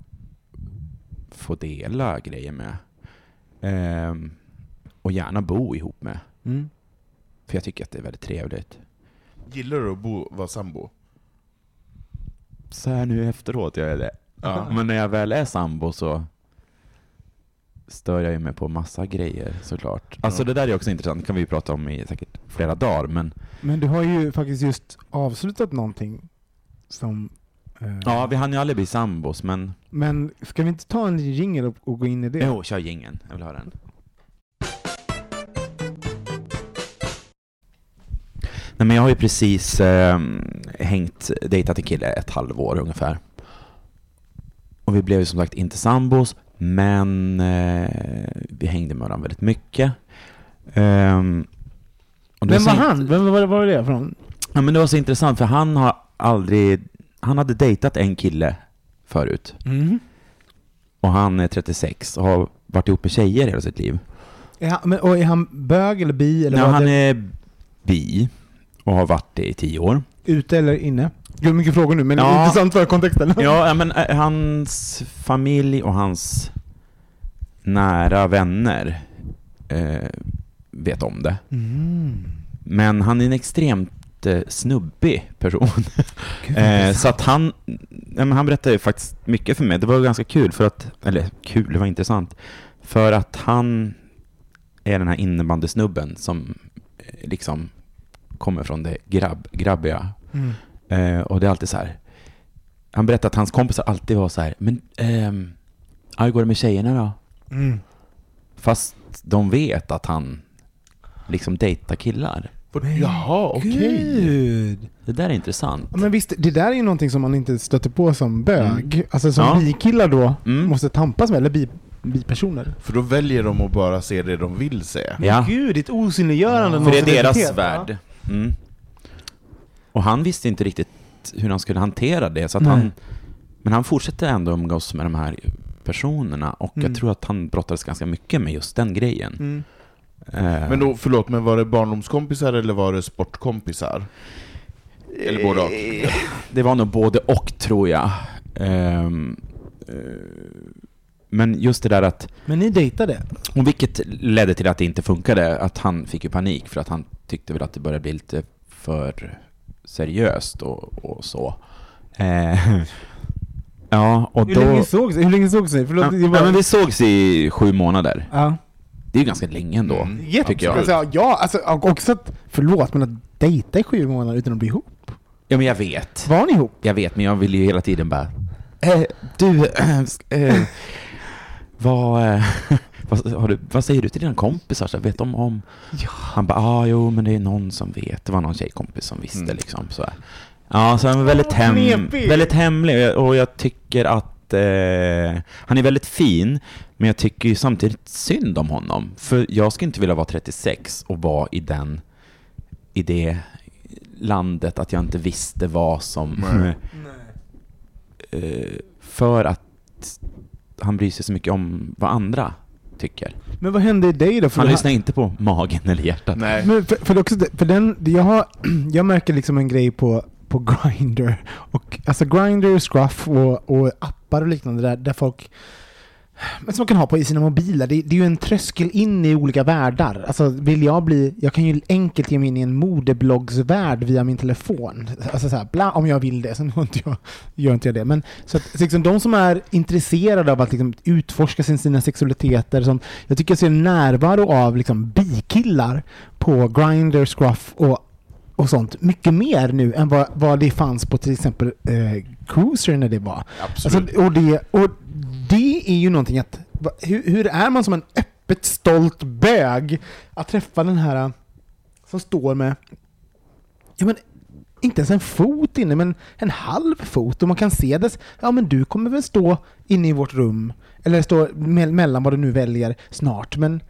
får dela grejer med. Ehm, och gärna bo ihop med. Mm. För jag tycker att det är väldigt trevligt. Gillar du att bo, vara sambo? Så här nu efteråt jag är det. [LAUGHS] Men när jag väl är sambo så stör jag ju mig på massa grejer såklart. Alltså Ja. det där är också intressant, kan vi ju prata om i säkert flera dagar, men Men du har ju faktiskt just avslutat någonting som... eh, ja, vi hann ju aldrig bli sambos, men Men ska vi inte ta en jingel och, och gå in i det? jo, kör jingeln. Jag vill höra den. Nej men jag har ju precis eh, hängt, dejtat en kille ett halvår ungefär. Och vi blev ju som sagt inte sambos, men eh, vi hängde med varandra väldigt mycket. Det Vem var in- han? Vem var, var det från? Ja men det var så intressant för han har aldrig, han hade dejtat en kille förut. Mm. Och han är 36 och har varit ihop med tjejer hela sitt liv. Är han, men, och är han bög eller bi? Eller Nej, han det, är bi och har varit det i tio år. Ute eller inne? Gud, mycket frågor nu, men Ja. intressant för kontexten. Ja, men eh, hans familj och hans nära vänner eh, vet om det. Mm. Men han är en extremt eh, snubbig person. Gud, [LAUGHS] Eh, så att han, ja, han berättade faktiskt mycket för mig. Det var ganska kul för att, eller kul, det var intressant. För att han är den här innebandysnubben som eh, liksom kommer från det grabb, grabbiga. Mm. Eh, och det är alltid så här. Han berättade att hans kompisar alltid var så här, men ehm, ja, hur går det med tjejerna då? Mm. Fast de vet att han liksom dejtar killar. Jaha, okej. Det där är intressant. Ja, men visst, det där är ju någonting som man inte stöter på som bög. Alltså som Ja. bikillar då Mm. måste tampas med, eller bi, bipersoner. För då väljer de att bara se det de vill se. Ja. Gud, det är ett osynliggörande. av För det är deras värld. Mm. Och han visste inte riktigt hur han skulle hantera det. Så han, men han fortsatte ändå umgås med de här personerna. Och Mm. jag tror att han brottades ganska mycket med just den grejen. Mm. Eh, Men då, förlåt, men var det barndomskompisar eller var det sportkompisar? Eller både och? Det var nog både och, tror jag. Ehm, eh, men just det där att, Men ni dejtade? och vilket ledde till att det inte funkade, att han fick ju panik för att han tyckte väl att det började bli lite för seriöst och, och så. Eh, [LAUGHS] ja, och Hur då... länge sågs Hur länge sågs ni? Förlåt, Ja, bara- ja, men vi sågs i sju månader. Ja. Det är ju ganska länge ändå, Mm. tycker jag. Alltså, ja, alltså och också att, förlåt, men att dejta i sju månader utan att bli ihop. Ja, men jag vet. Var ni ihop? Jag vet, men jag vill ju hela tiden bara... Eh, du, [CLEARS THROAT] eh, vad, eh, [LAUGHS] vad, har du, vad säger du till dina kompisar? Så vet de om... Ja. Han bara, ah, jo, men det är någon som vet. Det var någon tjejkompis som visste Mm. liksom. Så här. Ja, så han är väldigt, hem, knepig. väldigt hemlig och jag tycker att eh, han är väldigt fin, men jag tycker ju samtidigt synd om honom. För jag skulle inte vilja vara 36 och vara i den, i det landet att jag inte visste vad som... Nej. [LAUGHS] eh, för att han bryr sig så mycket om vad andra tycker. Men vad hände i dig då? För Han här- lyssnar inte på magen eller hjärtat. Nej. Men för, för, också, för den, jag, har, jag märker liksom en grej på, på Grindr. Och, alltså Grindr, Scruff och, och appar och liknande där, där folk men som man kan ha på i sina mobiler. Det, det är ju en tröskel in i olika världar. Alltså vill jag bli, jag kan ju enkelt ge mig in i en modebloggsvärld via min telefon. Alltså så här, bla, om jag vill det, sen [LAUGHS] gör inte jag, gör inte jag det. Men så att, så liksom, de som är intresserade av att liksom, utforska sin, sina sexualiteter, som, jag tycker jag ser närvaro av liksom, bikillar på Grindr, Scruff och och sånt mycket mer nu än vad, vad det fanns på till exempel eh, Cruiser när det var. Absolut. Alltså, och, det, och det är ju någonting att, va- hur, hur är man som en öppet stolt bög att träffa den här som står med, ja men inte ens en fot inne, men en halv fot och man kan se dess, ja men du kommer väl stå inne i vårt rum, eller stå me- mellan vad du nu väljer snart, men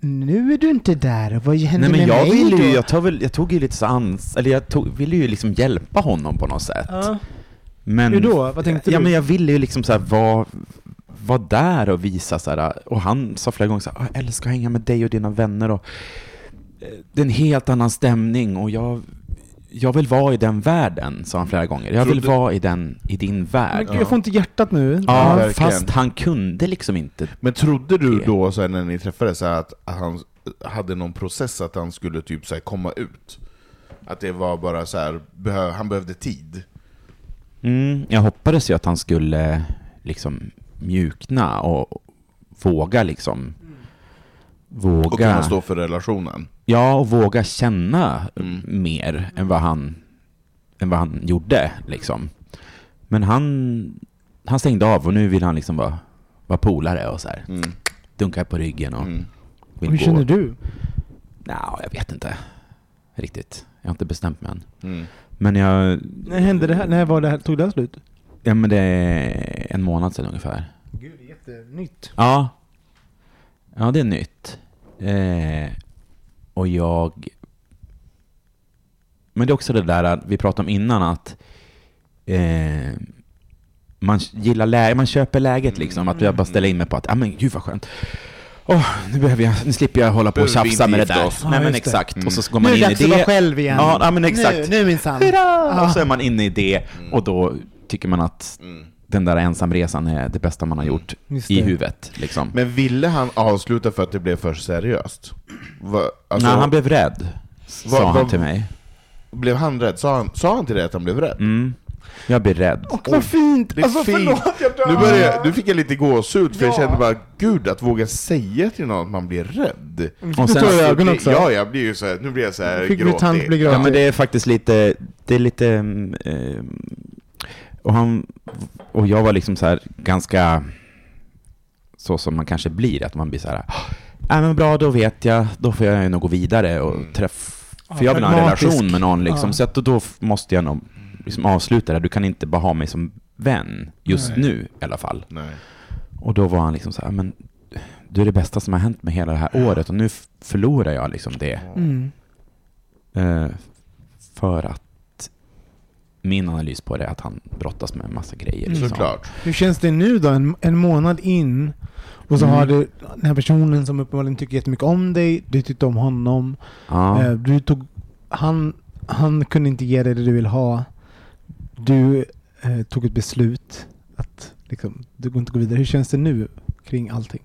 nu är du inte där, vad händer Nej men med jag mig ville då? ju, jag, tog väl, jag tog ju lite så ans, eller jag tog, ville ju liksom hjälpa honom på något sätt. Ja. Men, Hur då? Vad tänkte ja, du? men jag ville ju liksom så här vara, vara där och visa så här, och han sa flera gånger så här, "Ah, jag älskar att hänga med dig och dina vänner och eh, det är en helt annan stämning och jag, jag vill vara i den världen, sa han flera gånger. Jag vill vara i, den, i din värld. Men jag får inte hjärtat nu. Ja, verkligen. fast han kunde liksom inte. Men trodde du då, så här, när ni träffades, så här, att, att han hade någon process att han skulle typ så här, komma ut. Att det var bara så här, behö, han behövde tid. Mm, jag hoppades ju att han skulle liksom mjukna och våga liksom Och kunna våga, stå för relationen. ja, och våga känna Mm. mer än vad han, än vad han gjorde liksom. Men han, han stängde av och nu vill han liksom vara, vara polare och så här. Mm. Dunka på ryggen och Mm. vill Hur gå. känner du? Nja, jag vet inte riktigt. Jag har inte bestämt mig än. Mm. Men jag, När hände det här? När var det här? Tog det här slut? Ja men det är en månad sedan ungefär. Gud, det är jättenytt. Ja. Ja, det är nytt. Eh, och jag... Men det är också det där att vi pratade om innan att eh, man gillar läget, man köper läget liksom. Att jag bara ställer in mig på att, ja men gud vad skönt. Åh, nu behöver jag, nu slipper jag hålla på och tjafsa med det där. oss. Ja, Nej men det. exakt. Och så går Nu man är in det i dags att vara det. själv igen. Ja, ja men exakt. Nu, nu minsann. Hurra! Och så är man inne i det och då tycker man att Mm. den där ensamresan är det bästa man har gjort Just i det. huvudet. Liksom. Men ville han avsluta för att det blev för seriöst? Va, alltså, Nej, han blev rädd, sa Vad- han till mig. blev han rädd? Sa han, sa han till dig att han blev rädd? Mm. Jag blir rädd. Och vad fint! Det är Alltså fint. förlåt, jag dör. Nu, börjar, jag- nu fick jag lite gåshud, för jag Ja. kände bara, gud, att våga säga till någon att man blir rädd. Fick Och du sen- Det- ögonen också? Ja, jag blir ju så här, nu blir jag så här du gråtig. Ja, men det är faktiskt lite, det är lite, mm, eh, och han, och jag var liksom så här ganska, så som man kanske blir, att man blir så här, ja men bra, då vet jag, då får jag nog gå vidare och Mm. träffa, för jag vill ha en relation med någon liksom, Ja. så att då, måste jag nog liksom avsluta det, du kan inte bara ha mig som vän, just Nej. nu i alla fall. Nej. Och då var han liksom så här, men du är det bästa som har hänt med hela det här året och nu förlorar jag liksom det. Mm. Eh, för att min analys på det är att han brottas med en massa grejer. Mm. Såklart. Hur känns det nu då? En, en månad in och så Mm. har du den här personen som uppenbarligen tycker jättemycket om dig, du tyckte om honom. Ja. Eh, du tog, han, han kunde inte ge dig det du vill ha. Du eh, tog ett beslut att liksom, du går inte gå vidare. Hur känns det nu kring allting?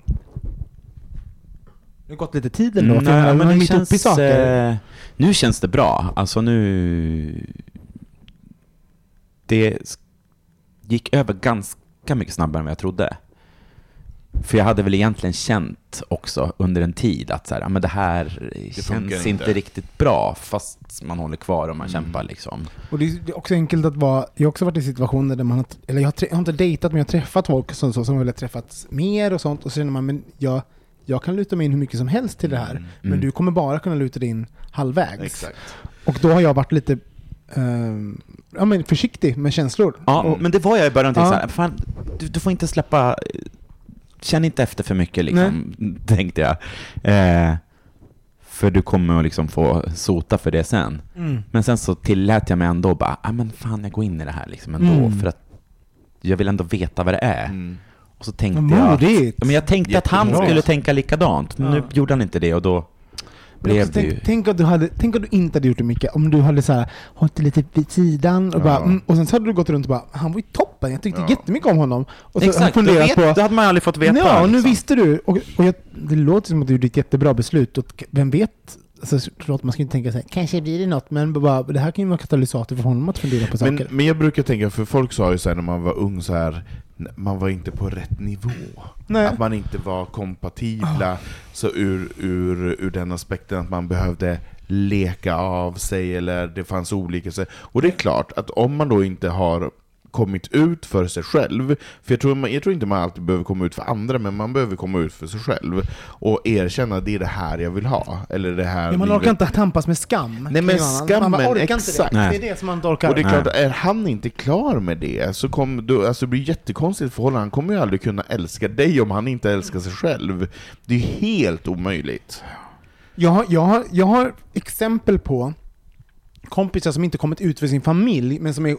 Det har gått lite tid ändå, Mm, nej, men i känns, saker. eh, nu känns det bra. Alltså nu... Det gick över ganska mycket snabbare än vad jag trodde. För jag hade väl egentligen känt också under en tid att så här, ja, men det här funkar känns inte. inte. riktigt bra fast man håller kvar och man Mm. kämpar liksom. Och det är det också enkelt att vara, jag har också varit i situationer där man har, eller jag har, jag har inte dejtat men jag har träffat folk som, som, som har velat träffats mer och sånt och så känner man, men jag, jag kan luta mig in hur mycket som helst till det här, men Mm. du kommer bara kunna luta dig in halvvägs. Exakt. Och då har jag varit lite ehm, ja, men försiktig med känslor. Ja, och, men det var jag i början Ja. så här, fan, du, du får inte släppa, känn inte efter för mycket liksom, tänkte jag. Eh, för du kommer att liksom få sota för det sen. mm. Men sen så tillät jag mig ändå bara, ah, men fan jag går in i det här liksom ändå, Mm. för att jag vill ändå veta vad det är. Mm. Och så tänkte jag, modigt. Ja, men jag tänkte att han Jättebra. skulle tänka likadant, men nu Ja. gjorde han inte det och då blev det tänk, ju... tänk, att du hade, tänk att du inte hade gjort det mycket, om du hade så här, hållit det lite vid sidan och, Ja. bara, mm, och sen så hade du gått runt och bara, han var ju toppen, jag tyckte Ja. jättemycket om honom. Och så Exakt, funderat vet, på, då hade man aldrig fått veta. Ja, och nu liksom. visste du. Och, och jag, det låter som att du gjorde ett jättebra beslut. Och vem vet? Alltså, förlåt, man ska inte tänka så här, kanske blir det något, men bara, det här kan ju vara katalysator för honom att fundera på Men, saker. men jag brukar tänka, för folk sa ju så här när man var ung så här man var inte på rätt nivå. Nej. Att man inte var kompatibla, så ur, ur, ur den aspekten att man behövde leka av sig, eller det fanns olika... Och det är klart att om man då inte har kommit ut för sig själv, för jag tror, man, jag tror inte man alltid behöver komma ut för andra, men man behöver komma ut för sig själv och erkänna att det är det här jag vill ha, eller det här Ja, man livet- orkar inte tampas med skam. Nej, men annan. man skammen, orkar exakt. inte det. Det är det som man inte orkar. Och det är klart, är han inte klar med det så kommer då, alltså det blir jättekonstigt förhållande. Han kommer ju aldrig kunna älska dig om han inte älskar sig själv. Det är helt omöjligt. Jag, har, jag, har, jag har exempel på kompisar som inte kommit ut för sin familj, men som är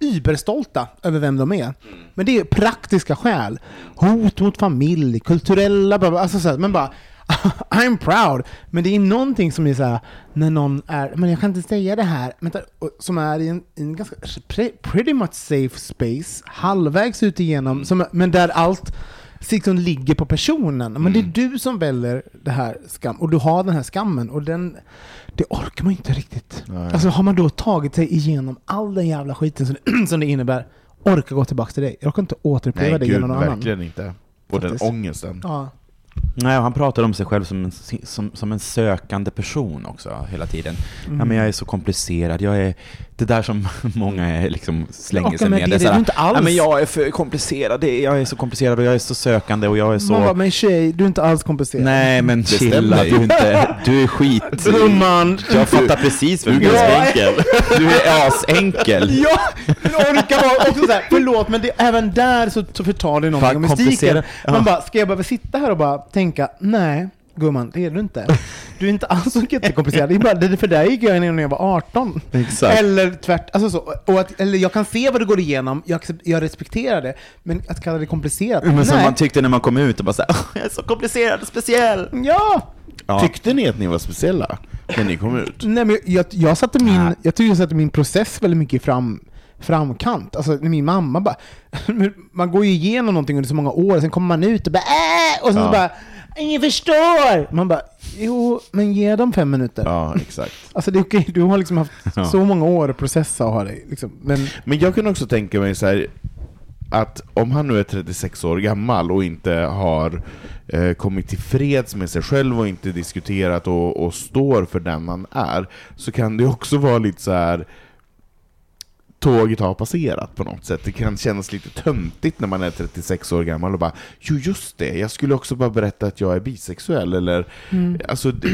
überstolta över vem de är. Men det är praktiska skäl. Hot mot familj, kulturella, bla bla, alltså så här, men bara [LAUGHS] I'm proud. Men det är någonting som är så här, när någon är, men jag kan inte säga det här, vänta, som är i en, i en ganska pre, pretty much safe space, halvvägs ut igenom, som, men där allt liksom ligger på personen. Men det är Mm. du som väljer det här skam, och du har den här skammen, och den, det orkar man inte riktigt. Nej. Alltså har man då tagit sig igenom all den jävla skiten som, [CLEARS THROAT] som det innebär, orka gå tillbaka till dig. Jag orkar inte återuppleva det gud, genom någon annan. verkligen inte. Och den ångesten. Ja. Nej, han pratar om sig själv som en, som, som en sökande person också hela tiden. Ja, Mm. men jag är så komplicerad, jag är det där som [LAUGHS] många är, liksom slänger Ja, sig med. det är det här, du inte alls. Ja, men jag är för komplicerad, det är, jag är så komplicerad och jag är så sökande och jag är så... Man bara, men tjej, du är inte alls komplicerad. Nej men chilla, stämmer du är, inte, du är skit. Gumman! Jag fattar precis vem du Ja. är. enkel. Du är asenkel. Ja, men orkar vara också såhär, förlåt men det, även där så, så förtar det någonting om mystiken. komplicerad. Man Ja. bara, ska jag behöva sitta här och bara tänka, nej gumman, det är du inte. Du är inte alls så jättekomplicerad. Det är bara, det för dig gick jag när jag var 18. Exakt. Eller tvärt, alltså så. Och att, eller jag kan se vad du går igenom, jag, jag respekterar det, men att kalla det komplicerat, Men som nej. man tyckte när man kom ut och bara såhär, jag är så komplicerad och speciell. Ja! Ja. Tyckte ni att ni var speciella när ni kom ut? Nej, men jag, jag, satte min, jag tycker jag satte min process väldigt mycket fram, framkant. Alltså min mamma bara, [LAUGHS] man går ju igenom någonting under så många år, sen kommer man ut och bara äh! Och sen Ja. så bara, ingen förstår! Man bara, jo, men ge dem fem minuter. Ja, exakt. [LAUGHS] Alltså det är okej, du har liksom haft Ja. så många år att processa och ha dig. Liksom. Men Men jag kan också tänka mig så här att om han nu är 36 år gammal och inte har eh, kommit till freds med sig själv och inte diskuterat och, och står för den han är, så kan det också vara lite så här tåget har passerat på något sätt. Det kan kännas lite töntigt när man är 36 år gammal och bara Jo just det, jag skulle också bara berätta att jag är bisexuell eller Alltså det,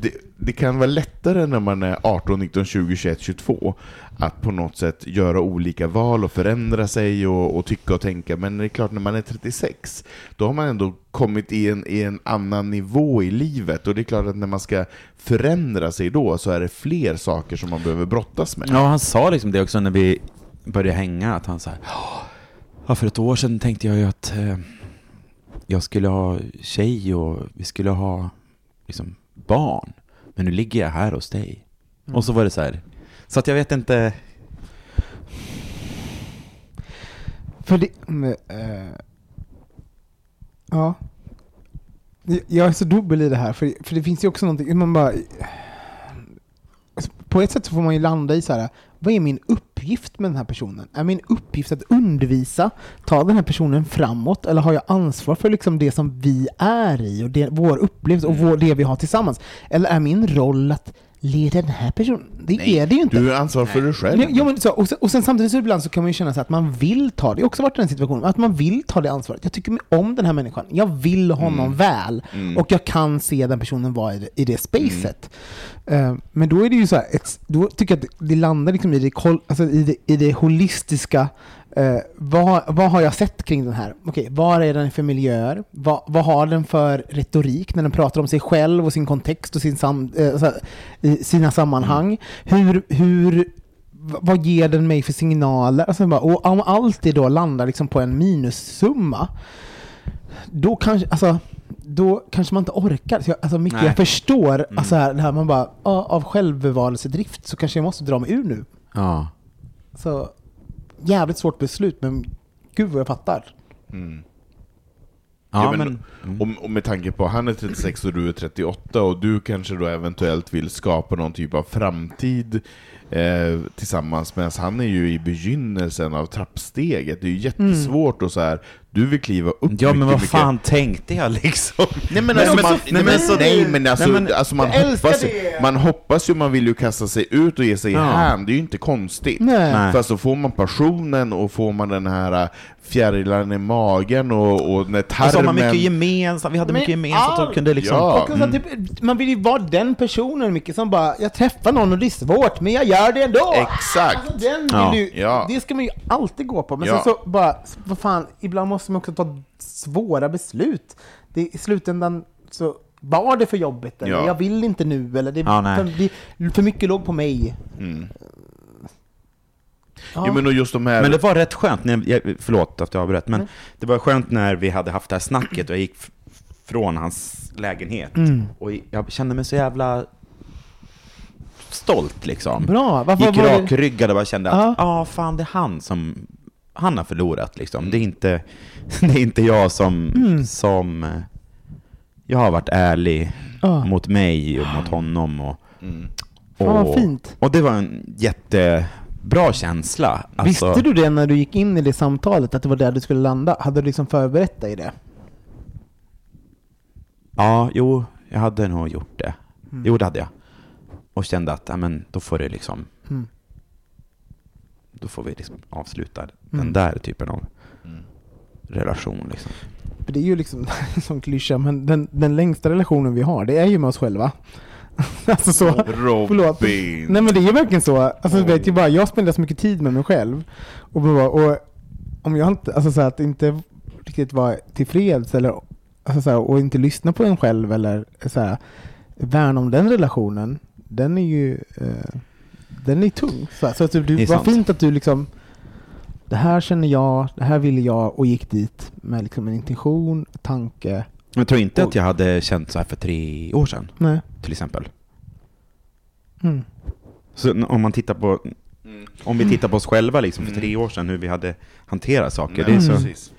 det, det kan vara lättare när man är 18, 19, 20, 21, 22 att på något sätt göra olika val och förändra sig och, och tycka och tänka. Men det är klart, när man är 36, då har man ändå kommit i en, i en annan nivå i livet. Och det är klart att när man ska förändra sig då, så är det fler saker som man behöver brottas med. Ja, han sa liksom det också när vi började hänga, att han sa ja, för ett år sedan tänkte jag ju att eh, jag skulle ha tjej och vi skulle ha liksom, barn. Men nu ligger jag här hos dig. Och så var det så här, så att jag vet inte, För det... Men, eh, ja. Jag är så dubbel i det här, för, för det finns ju också någonting, man bara... Alltså, På ett sätt så får man ju landa i så här. vad är min uppgift med den här personen? Är min uppgift att undervisa, ta den här personen framåt, eller har jag ansvar för liksom det som vi är i, och det, vår upplevelse och vår, det vi har tillsammans? Eller är min roll att leda den här personen? Det är det ju inte. Du är ansvarig för dig själv. Ja, ja, men så, och, sen, och sen samtidigt så ibland så kan man ju känna så att man vill ta det. Jag har också varit i den situationen, att man vill ta det ansvaret. Jag tycker om den här människan. Jag vill honom väl. Och jag kan se den personen vara i det, i det spacet. Eh, men då är det ju så här, ett, då tycker jag att det, landar liksom i det, alltså i det, i det holistiska. Eh, vad, vad har jag sett kring den här? Okej, vad är den för miljöer? Vad, vad har den för retorik när den pratar om sig själv och sin kontext och sin sam, eh, sina sammanhang? Hur, hur, v- vad ger den mig för signaler? Alltså och om allt det då landar liksom på en minussumma, då kanske, alltså, då kanske man inte orkar. Så jag, alltså mycket Nej. jag förstår, alltså här, det här man bara, av självbevarelsedrift så kanske jag måste dra mig ur nu. ja. Så jävligt svårt beslut, men gud vad jag fattar. Ja, Ja, men- men, mm. Och, och med tanke på att han är 36 och du är 38 och du kanske då eventuellt vill skapa någon typ av framtid eh, tillsammans medan han är ju i begynnelsen av trappsteget. Det är ju jättesvårt och så här. Du vill kliva upp ja men mycket, vad mycket. fan tänkte jag liksom? Nej men, alltså, man, nej, men, så- nej, men alltså, nej, men- alltså man, hoppas, det! man hoppas ju, man vill ju kasta sig ut och ge sig i Ja. hand, det är ju inte konstigt. Nej. Fast så får man passionen och får man den här fjärilen i magen och, och när Och så har tarmen... man mycket gemensamt, vi hade Men mycket gemensamt all- och kunde liksom... Ja. Och så typ, man vill ju vara den personen mycket som bara, jag träffar någon och det är svårt, men jag gör det ändå! Exakt. Alltså, den vill Ja. ju, Ja. Det ska man ju alltid gå på, men Ja. sen så bara, vad fan, ibland måste man också ta svåra beslut. Det, I slutändan så var det för jobbigt, eller Ja. jag vill inte nu, eller det, Ja, för, det för mycket låg på mig. Mm. Ja. Jo, men och just de här... Men det var rätt skönt, när jag, förlåt att jag avbröt, men det var skönt när vi hade haft det här snacket och jag gick från hans lägenhet. Mm. Och jag kände mig så jävla stolt liksom. Bra, varför Gick var rakryggad och bara kände att, Ja. ja fan det är han som han har förlorat liksom. Det är inte, [LAUGHS] det är inte jag som, Mm. som... eh, Jag har varit ärlig Ja. mot mig och mot honom. Och, Mm. Fan, vad fint. Och det var en jättebra känsla. Alltså, Visste du det när du gick in i det samtalet, att det var där du skulle landa? Hade du liksom förberett dig i det? Ja, jo, jag hade nog gjort det. Mm. Jo, det hade jag. Och kände att, ja men då får det liksom... Mm. Då får vi liksom avsluta Mm. den där typen av relation liksom. Det är ju liksom [LAUGHS] som klyscha, men den, den längsta relationen vi har, det är ju med oss själva. [LAUGHS] alltså så, förlåt. Robin! Nej men det är verkligen så. Alltså, vet jag, bara, jag spenderar så mycket tid med mig själv. Och, bara, och om jag inte, alltså så här, att inte riktigt vara tillfreds eller, alltså så här, och inte lyssna på en själv eller så här, värna om den relationen, den är ju eh, den är tung. Så, här, så att du, Det sant. fint att du liksom det här känner jag, det här ville jag och gick dit med liksom en intention, tanke. Jag tror inte att jag hade känt så här för tre år sedan, Nej. till exempel. Mm. Så om man tittar på, om vi tittar på oss själva liksom för tre år sedan, hur vi hade hanterat saker. Nej, det är så, precis.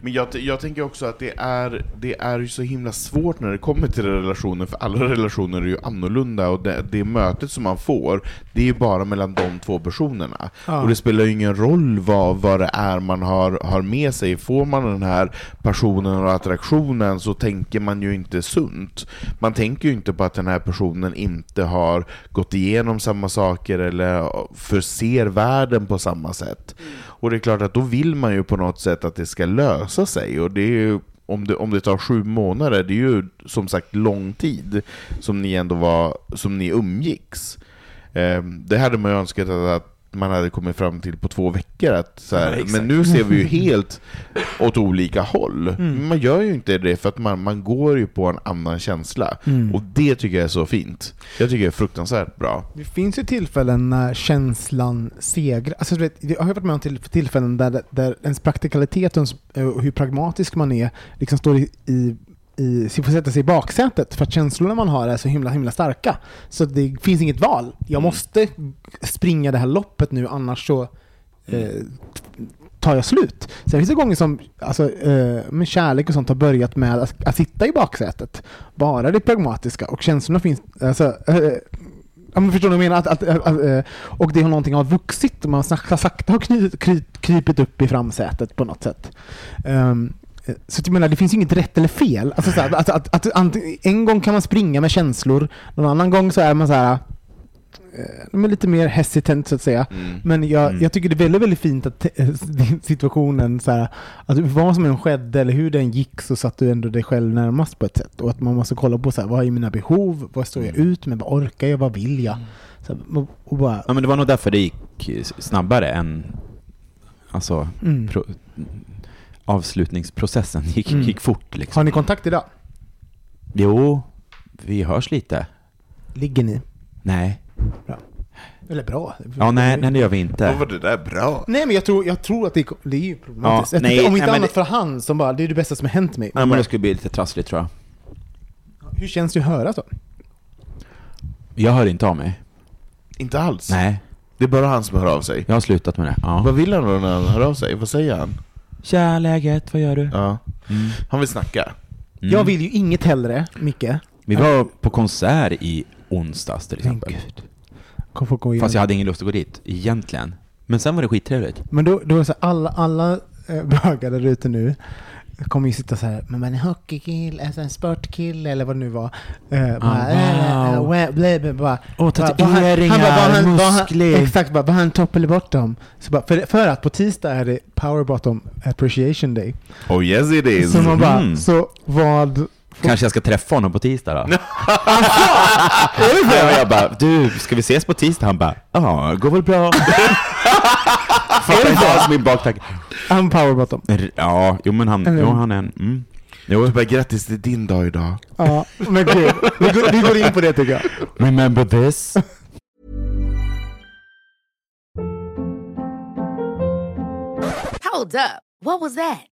Men jag, jag tänker också att det är, det är ju så himla svårt när det kommer till relationer, för alla relationer är ju annorlunda, och det, det mötet som man får, det är ju bara mellan de två personerna. Ja. Och det spelar ju ingen roll vad, vad det är man har, har med sig. Får man den här passionen och attraktionen så tänker man ju inte sunt. Man tänker ju inte på att den här personen inte har gått igenom samma saker eller förser världen på samma sätt. Och det är klart att då vill man ju på något sätt att det ska lösa sig. Och det är ju, om, det, om det tar sju månader, det är ju som sagt lång tid som ni ändå var, som ni umgicks. Eh, det hade man ju önskat att, att man hade kommit fram till på två veckor. Att, så här, exakt. men nu ser vi ju helt åt olika håll. Mm. Man gör ju inte det för att man, man går ju på en annan känsla. Mm. Och det tycker jag är så fint. Jag tycker det är fruktansvärt bra. Det finns ju tillfällen när känslan segrar. Alltså, du vet, jag har varit med om till, tillfällen där, där ens praktikalitet och och hur pragmatisk man är liksom står i, i i, får sätta sig i baksätet för att känslorna man har är så himla himla starka. Så det finns inget val. Jag måste springa det här loppet nu annars så eh, tar jag slut. Sen finns det gånger som alltså, eh, med kärlek och sånt har börjat med att, att sitta i baksätet. Bara det pragmatiska och känslorna finns... Alltså, eh, Ja, men förstår du vad jag menar? Att, att, att, eh, och det har någonting har vuxit och man sakta, sakta har kny, kry, krypit upp i framsätet på något sätt. Eh, så att jag menar, det finns inget rätt eller fel. Alltså, så här, att, att, att, ant- en gång kan man springa med känslor, någon annan gång så är man så här, eh, men lite mer hesitant så att säga. Mm. Men jag, Mm. jag tycker det är väldigt, väldigt fint att eh, [LAUGHS] situationen, så här, att vad som än skedde eller hur den gick så satt du ändå dig själv närmast på ett sätt. Och att man måste kolla på så här, vad är mina behov, vad står jag ut med, vad orkar jag, vad vill jag? Så här, och bara, ja men det var nog därför det gick snabbare än, alltså, mm. pro, avslutningsprocessen gick, Mm. gick fort liksom. Har ni kontakt idag? Jo, vi hörs lite. Ligger ni? Nej. Eller bra? Ja, nej, nej det gör vi inte. Då var det där bra. Nej men jag tror, jag tror att det, är- det är ju problematiskt. Ja, nej, om inte nej, annat det- för han som bara, det är det bästa som har hänt mig. Ja, men det skulle bli lite trassligt tror jag. Hur känns det att höra så? Jag hör inte av mig. Inte alls. Nej, Det är bara han som hör av sig. jag har slutat med det. Ja. Vad vill han då när han hör av sig? Vad säger han? Tja, läget, vad gör du? Ja. Mm. Han vill snacka. Mm. Jag vill ju inget hellre, Micke. Vi var på konsert i onsdags till exempel. gud. Fast jag hade ingen lust att gå dit, egentligen. Men sen var det skittrevligt. Men då, då är så alla, alla eh, [LAUGHS] bögar där ute nu kommer ju sitta så här, men man är en hockeykille, alltså en sportkille eller vad det nu var. Eh, bara, eh, wow. blä, blä, bara, var han- tatueringar, han bara, muskler. Exakt, bara, var han topp eller bottom? Så bara, för, för att på tisdag är det Power Bottom Appreciation Day. Oh yes it is! Så man bara, Mm. så vad... Kanske jag ska träffa honom på tisdag då? ja, [LAUGHS] jag bara, du, ska vi ses på tisdag? Han bara, ja, går väl bra. [LAUGHS] Fattar inte alls min baktanke. Han Power Bottom. Ja, jo men han, Eller- jo, han är en, mm. Jo, Du bara, grattis, det är din dag idag. Ja, men gud. Vi går, vi går in på det tycker jag. remember this? Hold up. What was that?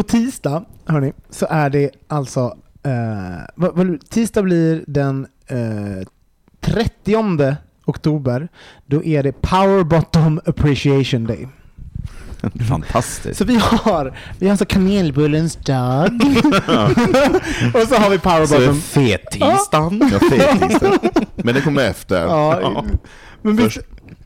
På tisdag, hörni, så är det alltså... Eh, tisdag blir den eh, 30 oktober. Då är det Power Bottom Appreciation Day. [LAUGHS] Fantastiskt. Så vi har, vi har så kanelbullens dag. [LAUGHS] och så har vi Power Så fettisdagen. Ja, fettisdagen. Men det kommer efter. Ja, men vet,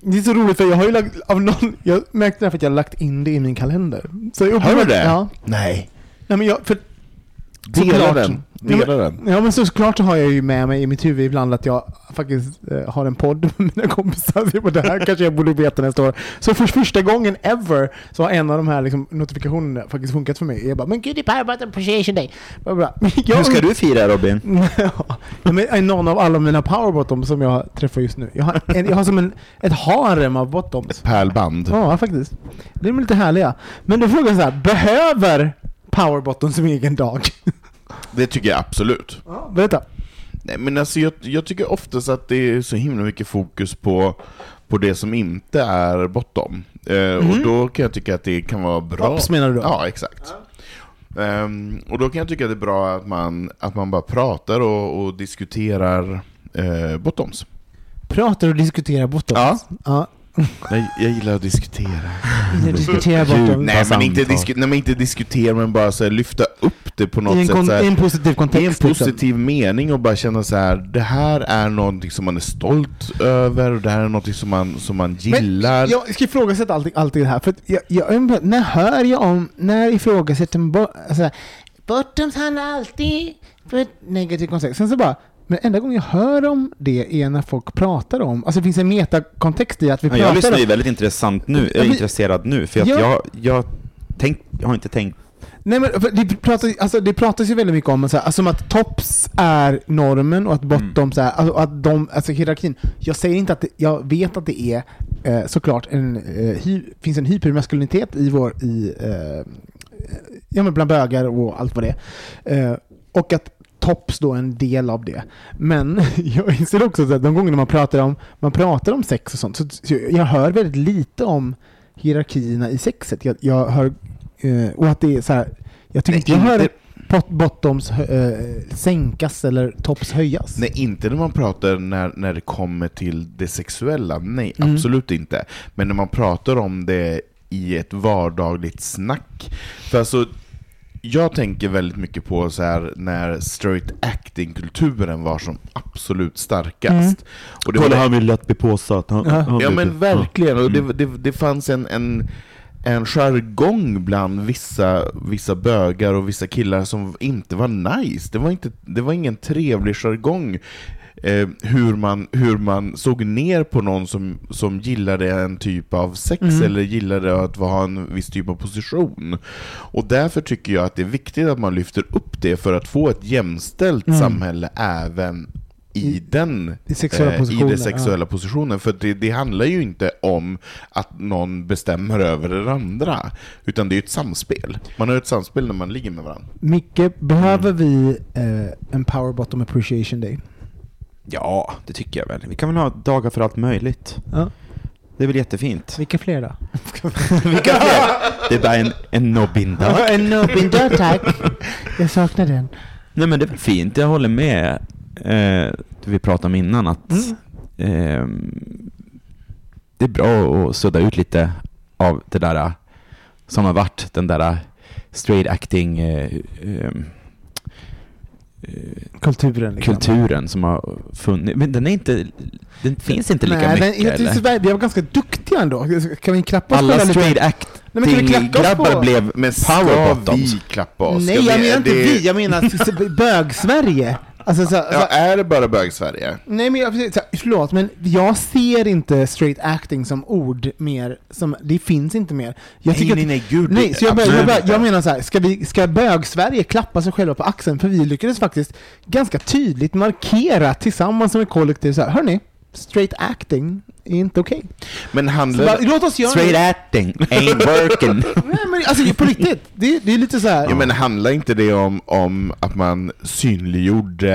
det är så roligt för jag har ju lagt, av någon, jag märkte därför att jag har lagt in det i min kalender. Så jag Har du det? Ja. Nej. Nej men jag, för Dela såklart- den. Ja, Dela men, den. Ja men såklart så har jag ju med mig i mitt huvud ibland att jag faktiskt eh, har en podd med mina kompisar. Så det här kanske jag borde veta nästa år. Så för första gången ever så har en av de här liksom, notifikationerna faktiskt funkat för mig. Jag bara, men gud det är Button Appreciation Day. Jag Hur ska du fira Robin? ja, men någon av alla mina power bottoms som jag träffar just nu. Jag har, en, jag har som en, ett harem av bottoms. Pärlband. Ja, faktiskt. De är lite härliga. Men då frågar jag så här, behöver power bottom sin egen dag? Det tycker jag absolut. Ja, berätta. Nej, men alltså jag, jag tycker oftast att det är så himla mycket fokus på, på det som inte är bottom. Eh, Och då kan jag tycka att det kan vara bra. Tops menar du då? Ja, exakt. Ehm, och då kan jag tycka att det är bra att man, att man bara pratar och, och diskuterar eh, bottoms. Pratar och diskuterar bottoms? Ja. ja. Jag, jag gillar att diskutera. Jag diskuterar bottoms. Nej men, inte disku, nej men inte diskutera, men bara så här, lyfta upp det på något I en, sätt. kon- så här, i en positiv i en kontext. liksom. positiv mening och bara känna så här. det här är någonting som man är stolt över, och det här är någonting som man, som man gillar. Men jag ska ifrågasätta alltid, alltid det här. För att jag, jag, när hör jag om, när ifrågasätter man bo, alltså, Bottoms handlar alltid på ett negativt kontext. Sen så bara, men enda gången jag hör om det är när folk pratar om, alltså det finns en metakontext i att vi Ja, jag pratar lyssnar ju om... väldigt intressant nu, Ja, men- intresserad nu, för att Ja. jag, jag, tänk, jag har inte tänkt Nej men det, pratas, alltså, det pratas ju väldigt mycket om så här, alltså, om att tops är normen och att bottoms är, alltså, att de, alltså hierarkin. Jag säger inte att det, jag vet att det är eh, såklart en, eh, hy, finns en hypermaskulinitet i vår, i, eh, ja men bland bögar och allt vad det är. Eh, och att tops då en del av det. Men [LAUGHS] jag inser också att de gångerna man pratar om, man pratar om sex och sånt, så, så jag hör väldigt lite om hierarkierna i sexet. Jag, jag hör, eh, och att det är så här, jag tycker inte jag hör pot, bottoms eh, sänkas eller tops höjas. Nej, inte när man pratar när, när det kommer till det sexuella. Nej, Mm. absolut inte. Men när man pratar om det i ett vardagligt snack. För alltså, jag tänker väldigt mycket på så här när straight acting-kulturen var som absolut starkast. Mm. Och det var det- han vill lätt bli påsatt. Han, Ja. han Ja men verkligen, och Mm. det, det, det fanns en, en, en jargong bland vissa, vissa bögar och vissa killar som inte var nice. Det var, inte, det var ingen trevlig jargong. Eh, hur, man, hur man såg ner på någon som, som gillade en typ av sex Mm. eller gillade att ha en viss typ av position. Och därför tycker jag att det är viktigt att man lyfter upp det för att få ett jämställt Mm. samhälle även i den i sexuella eh, i det sexuella positionen. För det, det handlar ju inte om att någon bestämmer över den andra, utan det är ett samspel. Man har ett samspel när man ligger med varandra. Micke, behöver vi eh, en Power Bottom Appreciation Day? Ja, det tycker jag väl. Vi kan väl ha dagar för allt möjligt. Ja. Det är väl jättefint. Vilka fler då? [LAUGHS] Vilka fler? Det är bara en, en nobbindag. en nubbindag tack. Jag saknar den. Nej men det är väl fint, jag håller med eh, vi pratade om innan att eh, det är bra att sudda ut lite av det där eh, som har varit den där eh, straight acting eh, eh, Kulturen. Liksom. kulturen som har funnits. Men den är inte, den finns inte lika Nej, mycket den, eller? tycker vi var ganska duktiga ändå. Kan vi klappa oss Alla straight Nej, men kan vi acting-grabbar på- blev Men ska power bottoms. vi klappa oss? Nej, jag menar inte det- vi. Jag menar [LAUGHS] bög-Sverige. Alltså, så, så, Ja, är det bara bög-Sverige? Nej men jag, så, förlåt, men jag ser inte straight acting som ord mer, som, det finns inte mer. Jag Nej, nej, nej, gud, nej, så jag, bara, jag, inte. jag menar så här, ska, vi, ska bög-Sverige klappa sig själva på axeln? För vi lyckades faktiskt ganska tydligt markera tillsammans som ett kollektiv så här, hörni, straight acting är inte okej. Men Så handlar... bara, Låt oss göra Straight acting ain't working. [LAUGHS] Nej men alltså på riktigt, det, det är lite så här. Ja, men handlar inte det om, om att man synliggjorde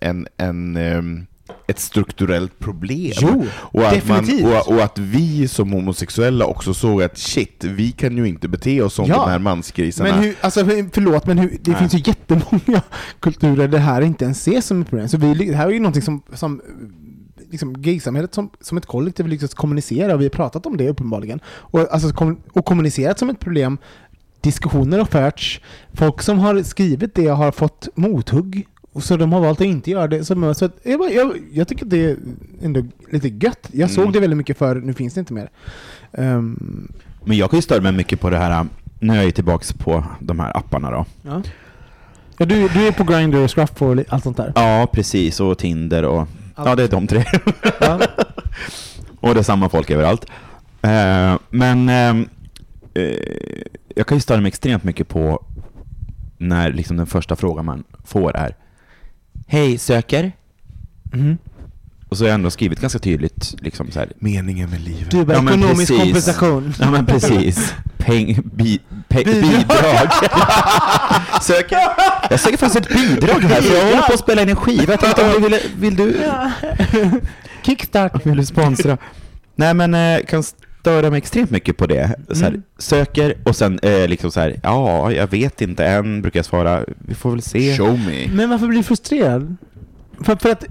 en, en, ett strukturellt problem? Jo, och att, man, definitivt. och, och att vi som homosexuella också såg att shit, vi kan ju inte bete oss som Ja. de här mansgrisarna. Men hur, alltså, förlåt, men hur, det Nej. finns ju jättemånga [LAUGHS] kulturer där det här inte ens ses som ett problem. Så vi, det här är ju någonting som, som liksom, gaysamhället som, som ett kollektiv lyckats kommunicera, och vi har pratat om det uppenbarligen. Och, alltså, kom, och kommunicerat som ett problem. Diskussioner har förts, folk som har skrivit det har fått mothugg, och så de har valt att inte göra det. Så, så jag, jag, jag tycker att det är ändå lite gött. Jag såg Mm. det väldigt mycket för nu finns det inte mer. Ehm, Men jag kan ju störa mig mycket på det här, nu är jag ju tillbaks på de här apparna då. Ja. Ja, du, du är på Grindr och Scruff och allt sånt där? Ja, precis. Och Tinder och... Ja, det är de tre. Ja. [LAUGHS] och det är samma folk överallt. Eh, men ehm, eh, jag kan ju störa mig extremt mycket på när liksom den första frågan man får är Hej, söker? Mhm. Och så har jag ändå skrivit ganska tydligt liksom så här, Meningen med livet. Du bara, men ekonomisk precis. kompensation. Ja men precis. Peng, bi, pe, Bidrag. bidrag. [LAUGHS] söker, jag söker faktiskt ett bidrag här för jag håller på att spela in en skiva. Jag tänkte om du ville, vill du, [LAUGHS] Kickstart. vill du sponsra? Nej men eh, kan störa mig extremt mycket på det. Så här, Mm. Söker och sen eh, liksom så här, ja jag vet inte än brukar jag svara. Vi får väl se. Show me. Men varför blir du frustrerad? För, för att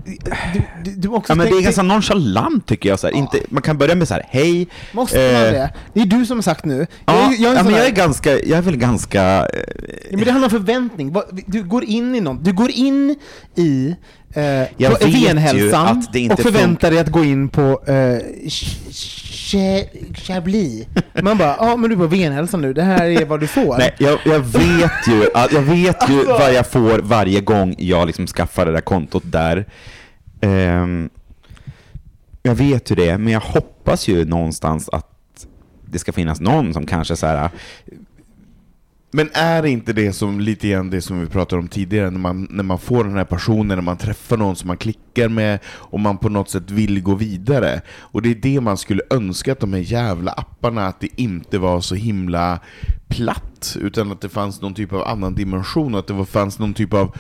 du, du, också Ja, men det är ganska nonchalant tycker jag. Så här. Inte, man kan börja med så här, hej. Måste man eh, det? Det är du som har sagt nu. Ja, jag, jag är ja, men jag är ganska, jag är väl ganska... eh, Ja, men det handlar om förväntning. Du går in i något. Du går in i eh, venhälsan och förväntar dig att gå in på eh, Chablis. Man bara, ja men du är på venhälsan nu, det här är vad du får. Nej, jag, jag vet ju, jag vet ju vad jag får varje gång jag liksom skaffar det där kontot där. Ehm, jag vet ju det, men jag hoppas ju någonstans att det ska finnas någon som kanske så här. Men är inte det som lite grann det som vi pratade om tidigare, när man, när man får den här passionen, när man träffar någon som man klickar med och man på något sätt vill gå vidare. Och det är det man skulle önska att de här jävla apparna, att det inte var så himla platt, utan att det fanns någon typ av annan dimension, att det fanns någon typ av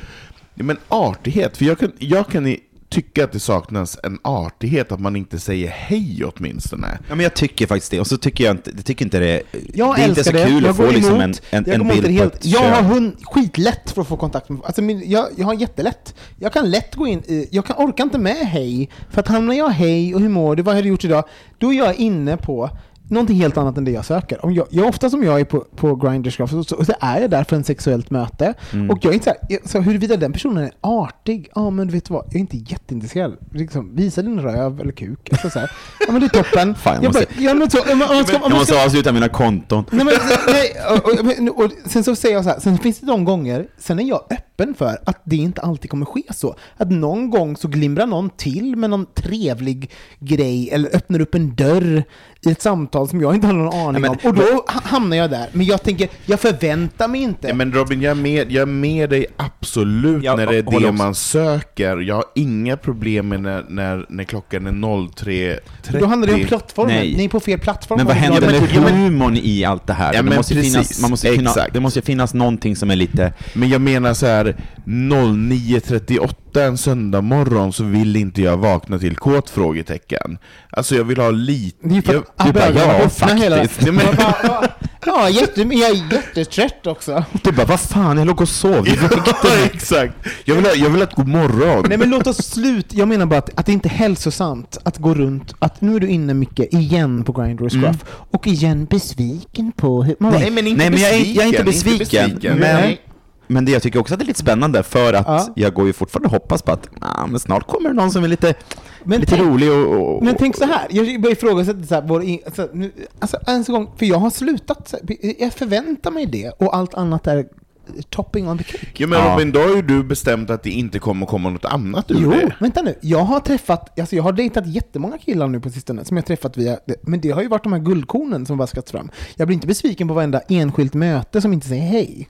men artighet. För jag kan, jag kan i- tycka att det saknas en artighet, att man inte säger hej åtminstone. Ja, men jag tycker faktiskt det. Och så tycker jag inte, jag tycker inte det, Jag det är inte så det. kul jag att få liksom en, en, jag en bild på helt. ett Jag har kön. hund, skitlätt för att få kontakt med alltså min, jag, jag har jättelätt. Jag kan lätt gå in i, jag kan, orkar inte med hej, för att hamnar jag hej och hur mår du, vad har du gjort idag? Då är jag inne på någonting helt annat än det jag söker. Om jag, jag, ofta som jag är på, på Grindr så, så, så är jag där för en sexuellt möte. Mm. Och jag är inte så, här, så huruvida den personen är artig, ja men du vet vad, jag är inte jätteintresserad. Liksom, visa din röv eller kuk. Alltså, så här. Ja men det är toppen. [LAUGHS] Fan, jag jag måste- bara, ja, men så, om man- om man ska, om Jag man måste ska, avsluta mina konton. Nej, men, [LAUGHS] nej, och, och, men- och sen så säger jag så här, sen finns det de gånger, sen är jag öppen öppen för att det inte alltid kommer ske så. Att någon gång så glimrar någon till med någon trevlig grej eller öppnar upp en dörr i ett samtal som jag inte har någon aning men- om. Och då ha- hamnar jag där. Men jag tänker, jag förväntar mig inte. Men Robin, jag är med, jag är med dig absolut Jag när det är det också. man söker. Jag har inga problem med när, när, när klockan är 03.30. Då handlar det om plattformen. Nej. Ni är på fel plattform. Men vad händer men- med men- humorn i allt det här? Ja, det, men måste precis. finnas, man måste finna, det måste ju finnas någonting som är lite... Men jag menar så här 09.38 en söndag morgon så vill inte jag vakna till kåt? Frågetecken. Alltså jag vill ha lite... Det är för jag, att bögarna öppnar hela... Nej, men- bara, [LAUGHS] ja, Ja, jätte, men jag är jättetrött också. Du bara, vad fan, jag låg och sov. Ja, [LAUGHS] exakt. Jag vill ha, jag vill ha ett god morgon. Nej men låt oss sluta. Jag menar bara att, att det inte är hälsosamt att gå runt, att nu är du inne mycket igen på Grindr och Scruff, Mm. och igen besviken på hur... Man bara, Nej, men inte Nej, men jag är, jag är inte besviken, besviken. inte besviken. Men, Nej. Men det jag tycker också att det är lite spännande, för att Ja. jag går ju fortfarande och hoppas på att ah, men snart kommer det någon som är lite, Men lite tänk- rolig och, och... Men tänk så här, jag börjar ifrågasätta så här, vår, alltså, nu, alltså en gång, för jag har slutat, jag förväntar mig det och allt annat är topping on the cake. Ja, men Ja. Robin, då har ju du bestämt att det inte kommer komma något annat ur Jo, det. vänta nu. Jag har träffat, alltså jag har dejtat jättemånga killar nu på sistone som jag har träffat via, men det har ju varit de här guldkornen som bara skatts fram. Jag blir inte besviken på varenda enskilt möte som inte säger hej.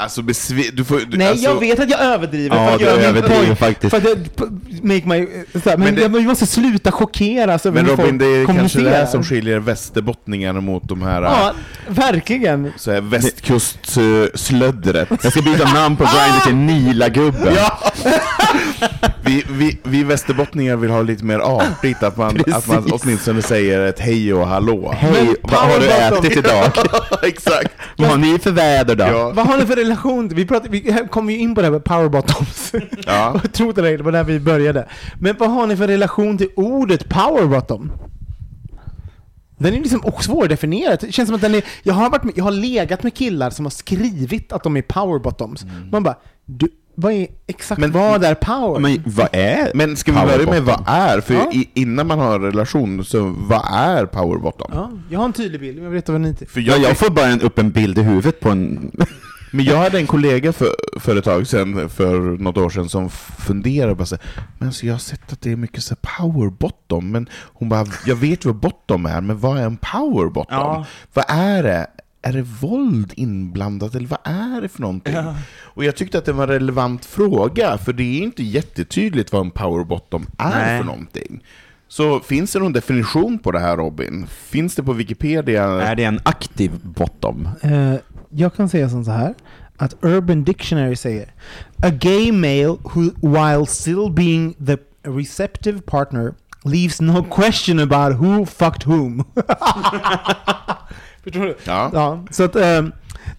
Alltså, besvi- du får, du, Nej, alltså, jag vet att jag överdriver Ja, för att du göra min överdriver faktiskt. För att jag, make my, här, men Men det- jag, vi måste sluta chockeras över Men hur Robin, folk det är kanske det här som skiljer västerbottningarna mot de här, Ja, verkligen. så här västkustslöddret. [LAUGHS] Jag ska byta namn på Grindr till Nila-gubben. Ja! [LAUGHS] vi, vi, vi västerbottningar vill ha lite mer artigt, att man, att man åtminstone säger ett hej och hallå. Hej, vad har du ätit idag? [LAUGHS] Exakt! Vad har ni för väder då? Ja. Vad har ni för relation? Vi, pratar, vi kom ju in på det här med power bottoms. Ja. [LAUGHS] Jag tror inte det, det var där vi började. Men vad har ni för relation till ordet power bottom? Den är liksom också svårdefinierad. Det känns som att den är... Jag har, varit med, jag har legat med killar som har skrivit att de är power bottoms. Man bara, du, vad är exakt Men- vad är power? Men vad är Men ska vi börja med bottom? vad är? För Ja. i, innan man har en relation, så vad är power bottom? ja, jag har en tydlig bild, men jag vet vad ni inte... För Ja, jag får bara en, upp en bild i huvudet på en... [LAUGHS] Men jag hade en kollega för, för ett tag sedan, för något år sedan, som funderade på så här, men så jag har sett att det är mycket så power bottom, men hon bara, jag vet vad bottom är, men vad är en power bottom? Ja. Vad är det? Är det våld inblandat, eller vad är det för någonting? Och jag tyckte att det var en relevant fråga, för det är inte jättetydligt vad en power bottom är Nej. för någonting. Så finns det någon definition på det här Robin? Finns det på Wikipedia? Är det en aktiv bottom? Eh, jag kan säga som så här att Urban Dictionary säger A gay male who while still being the receptive partner leaves no question about who fucked whom. [LAUGHS] Förstår du? Ja. Ja, så att ehm,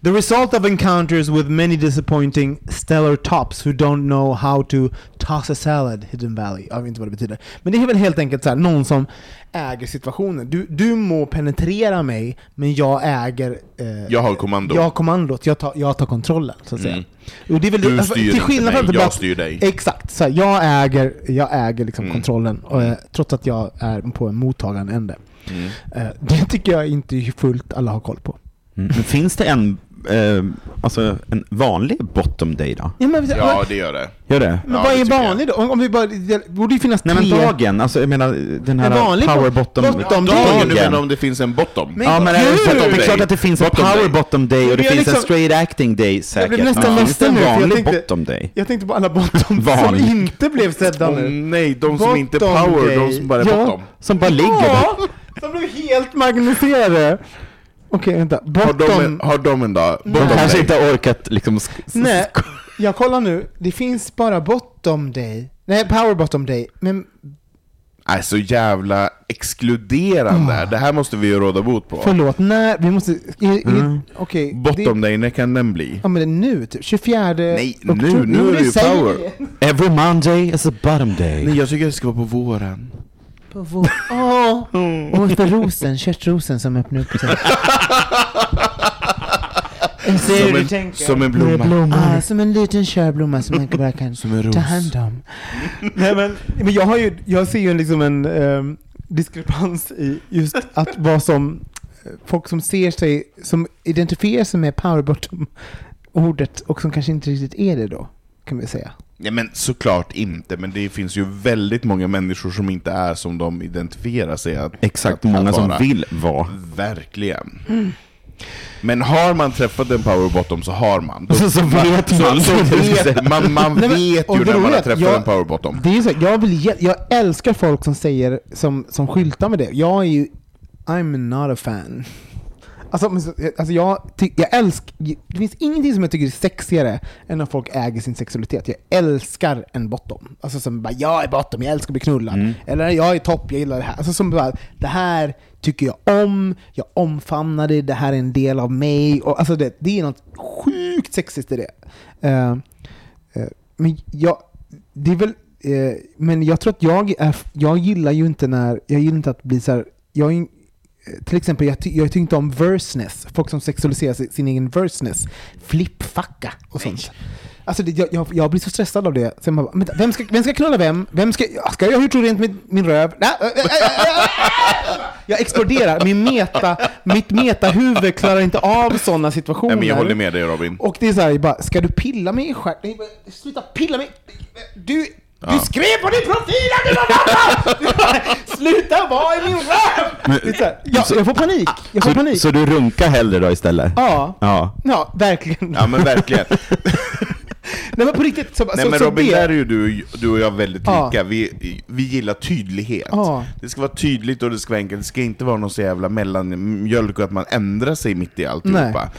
The result of encounters with many disappointing stellar tops who don't know how to toss a salad hidden valley. Jag vet inte vad det betyder. Men det är väl helt enkelt så här, någon som äger situationen. Du, du må penetrera mig, men jag äger... eh, Jag har kommando. Jag har kommandot, jag tar, jag tar kontrollen så att säga. Mm. Och det är väl, Du alltså, styr till inte skillnad mig, från jag att- styr dig. Exakt, så här, jag äger, jag äger liksom Mm. kontrollen, och, eh, trots att jag är på en mottagande ände. Mm. Eh, det tycker jag inte fullt alla har koll på. Mm. Men finns det en, eh, alltså en vanlig bottom day då? Ja, men, Ja, det gör det. Gör det? Men Ja, vad det är tycker jag. vanlig då? Om, om vi bara, det borde ju finnas Nej men tre... dagen, alltså jag menar den här vanlig power bot- bottom... bottom day. Dagen, du menar om det finns en bottom? Men- Ja men är det, så att det är klart att det finns en Bottom power day. bottom day och det Jag finns en liksom- straight acting day säkert. blev nästan Men finns det ledsen en nu, för jag vanlig tänkte- bottom day? Jag tänkte på alla bottom som Vanlig. inte blev sedda Åh, nu. nej, de som inte är Bottom power, day. de som bara är Ja. bottom. Som bara ligger där. Ja, som blev helt magnificerade. Okej, vänta. Har de, Bottom... en, har de en dag? De Bottom kanske inte har orkat liksom... sk- Nej, jag kollar nu. Det finns bara bottom day. Nej, power bottom day. Men Nej, så jävla exkluderande. Det här måste vi ju råda bot på. förlåt, när... Vi måste... i- i- Okej. Bottom day, när kan den bli? Ja men det är nu, typ 24 Nej, nu- nu är det ju säger power. det. Every Monday is a bottom day. Nej, jag tycker det ska vara på våren. På vår... Åh! Och för rosen, köttrosen som öppnar upp sig. Som en, som en blomma. Ah, som en liten körblomma som man bara kan Som en ros. ta hand om. Nej, men, men jag, har ju, jag ser ju liksom en ehm, diskrepans i just att vad som folk som ser sig, som identifierar sig med power bottom ordet och som kanske inte riktigt är det då, kan vi säga. Nej men såklart inte, men det finns ju väldigt många människor som inte är som de identifierar sig att Exakt, att, många att som vill vara. Verkligen. Men har man träffat en powerbottom så har man. Då, [LAUGHS] Så- så vet man. Så, så vet, [LAUGHS] man, man Nej, men- vet ju när man har träffat jag- en powerbottom. Det är så, jag, vill, jag älskar folk som säger, som, som skyltar med det. Jag är ju, I'm not a fan. Alltså, men så- alltså jag, ty, jag älskar, det finns ingenting som jag tycker är sexigare än när folk äger sin sexualitet. Jag älskar en bottom. Alltså som bara, jag är bottom, jag älskar att bli knullad. Mm. Eller jag är topp, jag gillar det här. Alltså som bara, det här tycker jag om, jag omfamnar det, det här är en del av mig. Och, alltså det, det är något sjukt sexigt i det. Eh, eh, men jag, det är väl, eh, men jag tror att jag är, jag gillar ju inte när, jag gillar inte att bli så här, jag är, till exempel, jag, ty, jag tycker inte om verseness, folk som sexualiserar sin, egen verseness, flippfacka och sånt. Alltså det, jag, jag, jag blir så stressad av det. Sen bara, vem, ska, vem ska knulla vem? vem ska, ska jag gjort rent min, min röv? Nej, äh, äh, äh, äh. Jag exploderar. Min meta, mitt metahuvud klarar inte av sådana situationer. Nej, men jag håller med dig Robin. Och det är så här, bara, ska du pilla mig i stjärten? Sluta pilla mig! Du, du skrev på din profil att du var mamma! [LAUGHS] Sluta vara i min röv! Så här, jag, jag får panik. Jag får Så, panik. så du runkar hellre då istället? Ja. Ja. Ja, verkligen. Ja men verkligen. [LAUGHS] Nej men på riktigt. Så, Nej så, men så Robin, det, där är ju du, du och jag väldigt Ja. lika. Vi, vi gillar tydlighet. Ja. Det ska vara tydligt och det ska vara enkelt. Det ska inte vara någon så jävla mellanmjölk och att man ändrar sig mitt i alltihopa.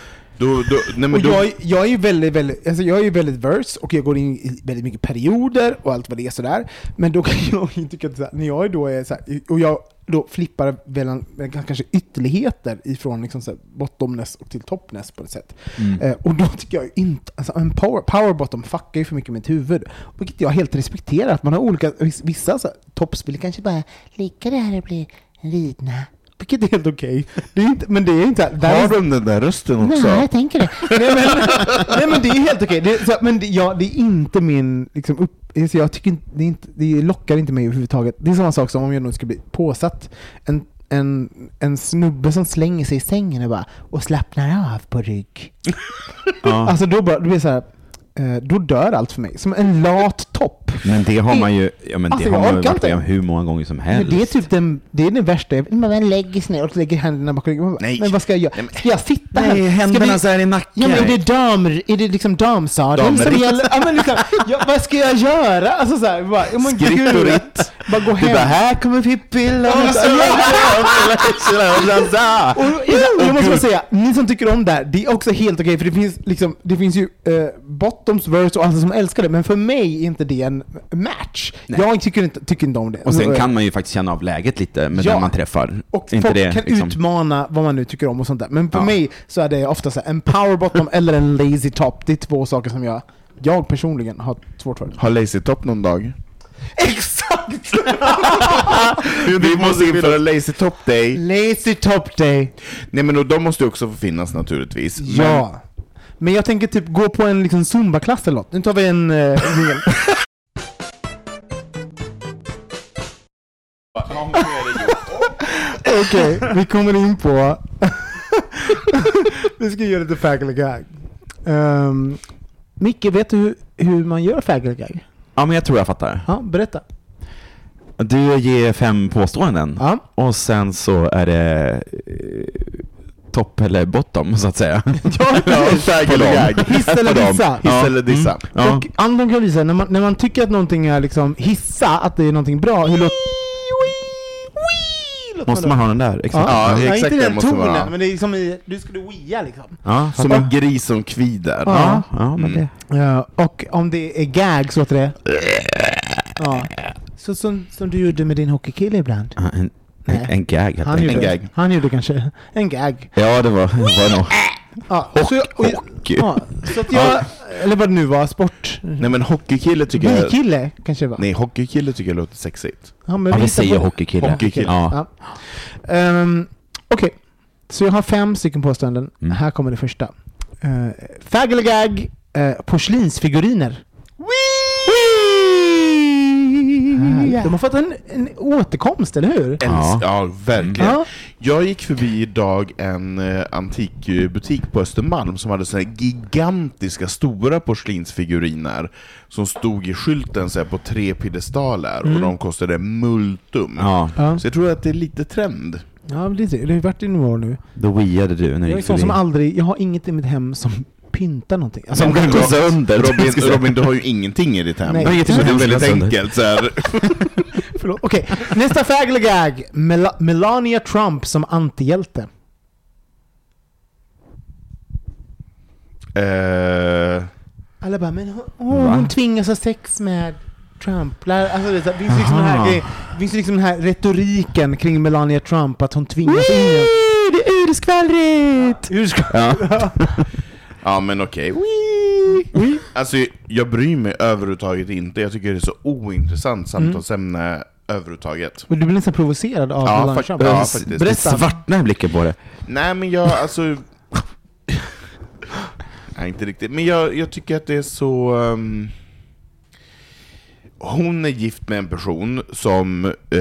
Då, då, nej, och då, jag, jag är väldigt, väldigt, alltså jag är väldigt verse och jag går in i väldigt mycket perioder och allt vad det är sådär. Men då kan [LAUGHS] jag ju tycka att när jag då är så här, och jag då flippar mellan kanske ytterligheter ifrån liksom så bottomness och till toppness på ett sätt. Mm. Eh, och då tycker jag ju inte, alltså en power, power bottom fuckar ju för mycket med mitt huvud. Vilket jag helt respekterar, att man har olika, viss- vissa så här, toppspel kanske bara ligga där och bli ridna. Vilket är helt okej. Det är inte, men det är inte... har är- de den där rösten också? Nej, jag tänker det. nej, men, nej men det är helt okej. Det, är så- men det, ja, det är inte min... Liksom, upp, jag tycker inte, det, inte, det lockar inte mig överhuvudtaget. Det är samma sak som om jag nu ska bli påsatt. En, en, en snubbe som slänger sig i sängen och bara och slappnar av på rygg. Ja. Alltså då, bara, då blir det så här, eh, då dör allt för mig. Som en lat topp. Men det har man ju, ja, men Alltså, det har man ju varit med om hur många gånger som Men helst. det är typ den, det är den värsta, man lägger sig ner och lägger händerna bakom ryggen. Bara, Nej. Men vad ska jag göra? Men- Ska jag sitta här? Nej, händerna vi- så här i nacken. Ja men är det dam, är det liksom damsadel som gäller? Ja men liksom, ja, vad ska jag göra? Alltså såhär, bara, ja, men Skritt och ritt. Bara gå Du hem. bara, här kommer Pippi Långstrump. Och, jag, måste bara säga, ni som tycker om det här, det är också helt okej för det finns, liksom, det finns ju eh, bottoms, verse och alla som älskar det, men för mig är inte det en match. Jag tycker inte, tycker inte om det. Och sen kan man ju faktiskt känna av läget lite med Ja. den man träffar. och inte folk det, kan liksom. utmana vad man nu tycker om och sånt där. Men för Ja. mig så är det ofta så här, en power bottom [LAUGHS] eller en lazy top. Det är två saker som jag, jag personligen har svårt för. Har Lazy Top någon dag? [LAUGHS] Exakt! Vi måste införa Lazy Top Day. lazy top day. Nej men och de måste ju också få finnas naturligtvis. Men- Ja. Men jag tänker typ gå på en liksom zumba-klass eller något. Nu tar vi en... [LAUGHS] Uh, [LAUGHS] Okej, vi kommer in på... [LAUGHS] vi ska göra lite faggle gag. Um, Micke, vet du hur, hur man gör faggle gag? Ja, men jag tror jag fattar. Ja, berätta. Du ger fem påståenden Ja. och sen så är det eh, topp eller bottom så att säga. [LAUGHS] Ja, dem. gag. [LAUGHS] Hiss eller dissa? Hiss Ja. eller dissa. Ja. Och Anton kan visa, när man, när man tycker att någonting är liksom hissa, att det är någonting bra, hur låter... Måste man ha den där? Exakt. Ja, Ja, exakt inte den måste tonen, men det är som i, du skulle wia liksom. Ja, Som en gris som kvider. Ja. ja, men det. Ja, och om det är gag så låter det... [LAUGHS] Ja. Så som, som du gjorde med din hockeykille ibland. Ja, En, Nej. en gag helt Han gjorde, gag. han gjorde kanske en gag. Ja, det var, det var nog. Ja, så, jag- och, hockey. ja, så att jag, eller vad det nu var, sport. Nej men hockeykille tycker jag... Bykille kanske det var. Nej, hockeykille tycker jag låter sexigt. Ja, men Ja, vi säger på- hockeykille. Hockeykille. Ja. Ja. Ehm, Okej, så jag har fem stycken påståenden. Mm. Här kommer det första. Uh, Fagelgag, uh, porslinsfiguriner. De har fått en, en återkomst, eller hur? Ja, ja verkligen. Ja. Jag gick förbi idag en eh, antikbutik på Östermalm som hade såna gigantiska, stora porslinsfiguriner som stod i skylten så här, på tre piedestaler Mm. och de kostade multum. Ja, Ja. Så jag tror att det är lite trend. Ja, lite. Det har ju varit i några år nu. då weade du när du Jag är gick sån förbi. som aldrig, jag har inget i mitt hem som pyntar någonting. Alltså, Som kan gå sönder. Robin, Robin, du har ju ingenting i ditt hem. Nej. Så det är väldigt sönder. enkelt. Så här. [LAUGHS] Förlåt. Okej, nästa fag eller gag. Mel- Melania Trump som antihjälte. Eh, Alla bara, men hon, hon, hon tvingas ha sex med Trump. Alltså, det, finns liksom den här, finns liksom den här retoriken kring Melania Trump, att hon tvingas in i... Det är urskvallrigt! Hur ska... Ja. [LAUGHS] [LAUGHS] ja men okej. Alltså jag bryr mig överhuvudtaget inte. Jag tycker det är så ointressant samtalsämne överhuvudtaget. Men Du blir nästan provocerad av Ja, fak- ja, Det faktiskt. Berätta. svartnar i blicken på det. Nej men jag, alltså... [LAUGHS] Nej inte riktigt, men jag, jag tycker att det är så... ehm, hon är gift med en person som eh,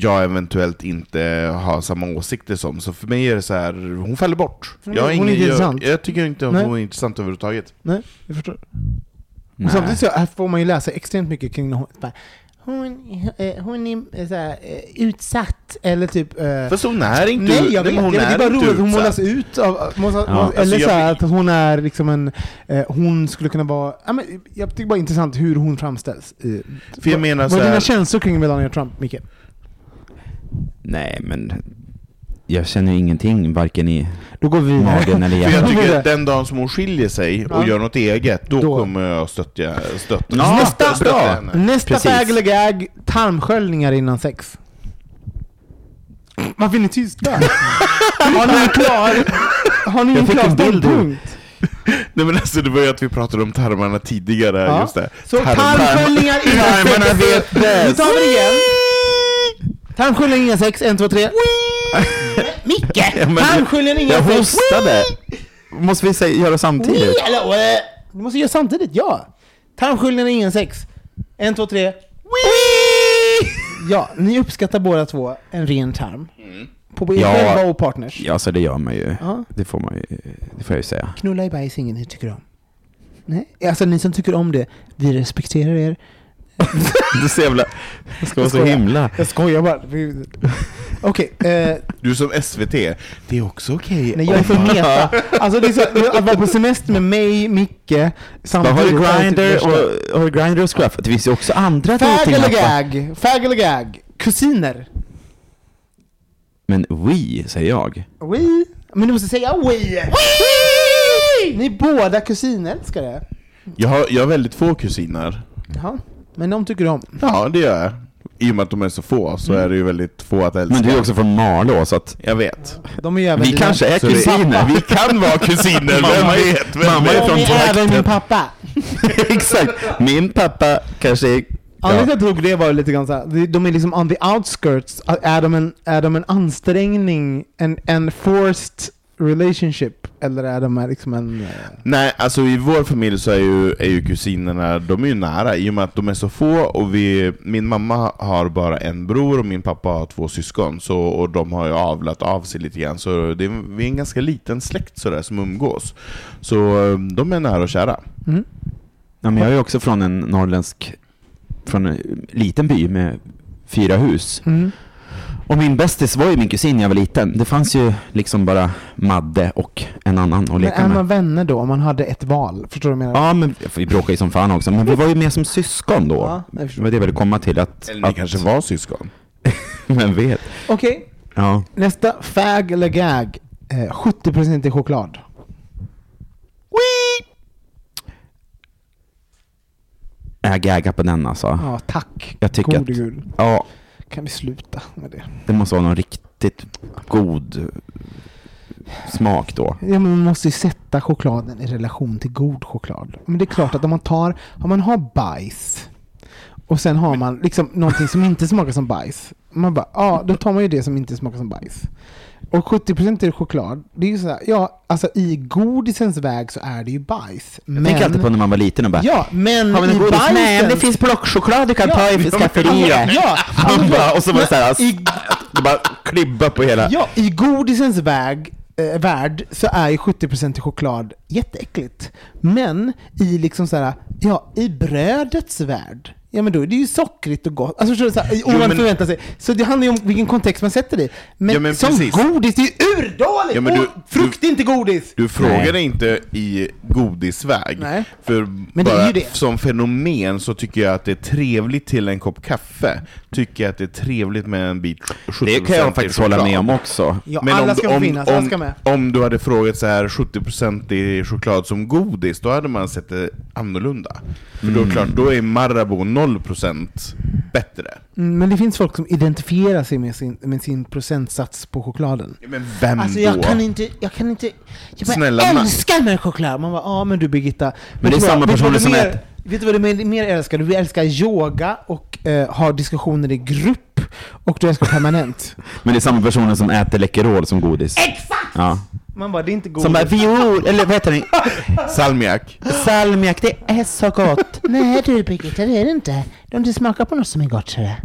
jag eventuellt inte har samma åsikter som, så för mig är det så här, hon faller bort. Är- jag, hon är ingen, inte jag, intressant. jag tycker inte att hon är intressant överhuvudtaget. Nej, jag förstår. Nej. Samtidigt så här får man ju läsa extremt mycket kring när hon, bara, hon, eh, hon är eh, så här, eh, utsatt, eller typ... eh, Fast hon är inte Nej, jag vet. hon det är är bara roligt att hon målas ut av... Målas, Ja. målas, eller Alltså, så här, jag- att hon är liksom en... Eh, hon skulle kunna vara... Ja, men, jag tycker bara det är intressant hur hon framställs. Eh, För jag menar vad så är dina känslor kring Melania Trump, Micke? Nej, men jag känner ingenting, varken i Då går vi magen eller [LAUGHS] för jag hjärtat. tycker att den dagen som hon skiljer sig och Ja. gör något eget, då, Då. kommer jag stötta, stötta, Ja, Nästa, stötta henne. nästa fag eller gag, tarmsköljningar innan sex. Varför är ni tysta? [LAUGHS] Har ni en klar, har ni en klar ståndpunkt? [LAUGHS] Nej men alltså det var ju att vi pratade om tarmarna tidigare, Ja. just det. Så Tarm- tarmsköljningar innan Tarmarna sex. vet Nu bäst. tar vi det igen. Tarmsköljningar innan sex, en, två, tre. [LAUGHS] Micke! Ja, men- Tarmsköljningar Jag innan sex. hostade! Måste vi säga, göra samtidigt? Hallå, eh. Du måste göra samtidigt, ja. Tarmsköljningar innan sex. En, två, tre. Ja, ni uppskattar båda två en ren tarm. På er Ja. själva och partners. Ja, så det gör man ju. Ja. Det får man ju, det får jag ju säga. Knulla i bajs ingen ni tycker om. Nej, alltså ni som tycker om det, vi respekterar er. [LAUGHS] Du är så jävla... Jag ska vara så himla... Jag skojar bara. Okej, eh, Du som SVT, det är också okej. nej jag är för meta. Alltså det är så, att vara på semester med mig, Micke, samtidigt. har värsta. och, har grinder och scruff? Det finns ju också andra Fag eller gag? Fag eller gag? Kusiner? Men we, säger jag. Oui. Men du måste säga oui! Ni är båda kusinälskare. Jag har, jag har väldigt få kusiner. Jaha. Men de tycker om. Ja, det gör jag. I och med att de är så få så är det ju väldigt få att älska. Men du är också från Malå, så att... Jag vet. De är ju även Vi dina- kanske är Så det- kusiner. [LAUGHS] Vi kan vara kusiner, vem Mamma vet? Vem mamma är vet? från De är även min pappa. [LAUGHS] Exakt. Min pappa kanske är... Anledningen till att jag tog det var lite grann såhär, de- de är liksom on the outskirts. Är de en, är de en ansträngning, en, en forced relationship? Eller är de liksom en... eh, Nej, alltså i vår familj så är ju, är ju kusinerna, de är ju nära i och med att de är så få och vi, min mamma har bara en bror och min pappa har två syskon så, och de har ju avlat av sig lite grann så det är, vi är en ganska liten släkt sådär som umgås. Så eh, de är nära och kära. Mm. Ja, men jag är också från en norrländsk... Från en liten by med fyra hus. Mm. Och min bästis var ju min kusin när jag var liten. Det fanns ju liksom bara Madde och en annan att Men leka är med. man vänner då om man hade ett val? Förstår du vad jag menar? Ja, men vi bråkade ju som fan också. Men vi var ju mer som syskon då. Ja, jag det var det jag ville komma till. Att, Eller ni att, kanske var syskon? [LAUGHS] Men vet. Okej, Ja. nästa. Fag eller gag? Eh, 70% i choklad. Jag gaggar på den alltså. Ja, tack. Jag tycker Gode att- gud. Ja, Kan vi sluta med det? det måste vara någon riktigt god smak då. Ja, men man måste ju sätta chokladen i relation till god choklad. Men det är klart att om man tar, om man har bajs och sen har man liksom någonting som inte smakar som bajs. Man bara, ja, då tar man ju det som inte smakar som bajs. Och 70% är choklad. Det är ju sådär, ja, alltså i godisens väg så är det ju bajs. Jag tänker alltid på när man var liten och bara Ja, men Har vi i någon godis? bajsen... Nej, men det finns plockchoklad du kan ta i skafferiet. Ja, Man bara, och så var det såhär, I- det bara klibba på hela... Ja, i godisens väg, eh, värld så är ju 70% i choklad jätteäckligt. Men i liksom så här, ja, i brödets värld, ja men då är det ju sockrigt och gott. Alltså förstår du? Så här, man men- förväntar sig. Så det handlar ju om vilken kontext man sätter det i. Men, Ja, men som precis. godis, det är ju urdåligt! Ja, men du- frukt är inte godis! Du frågade inte i godisväg. Nej. För Men det är bara ju det. som fenomen så tycker jag att det är trevligt till en kopp kaffe. Tycker jag att det är trevligt med en bit 70% Det kan jag faktiskt hålla med om också. Ja, Men alla om, ska du- om, finnas, alla om, ska med. om du hade frågat så här 70% i choklad som godis, då hade man sett det annorlunda. För då, är det klart, då är Marabou 0% bättre. Mm, Men det finns folk som identifierar sig med sin, med sin procentsats på chokladen. Ja, Men vem Alltså då? jag kan inte, jag kan inte, jag bara Snälla, man- älskar med choklad! Man bara, ja men du Birgitta. Men det är vet du samma personer som mer, äter- Vet du vad du mer, mer älskar? Du älskar yoga och eh, har diskussioner i grupp. Och du älskar permanent. [LAUGHS] Men det är samma personer som äter Läkerol som godis. Exakt! Ja. Man bara, det är inte godis. Som bara viol, eller vad heter det? [LAUGHS] Salmiak. Salmiak, det är så gott. Nej du Birgitta, det är det inte. De inte smakar på något som är gott så det.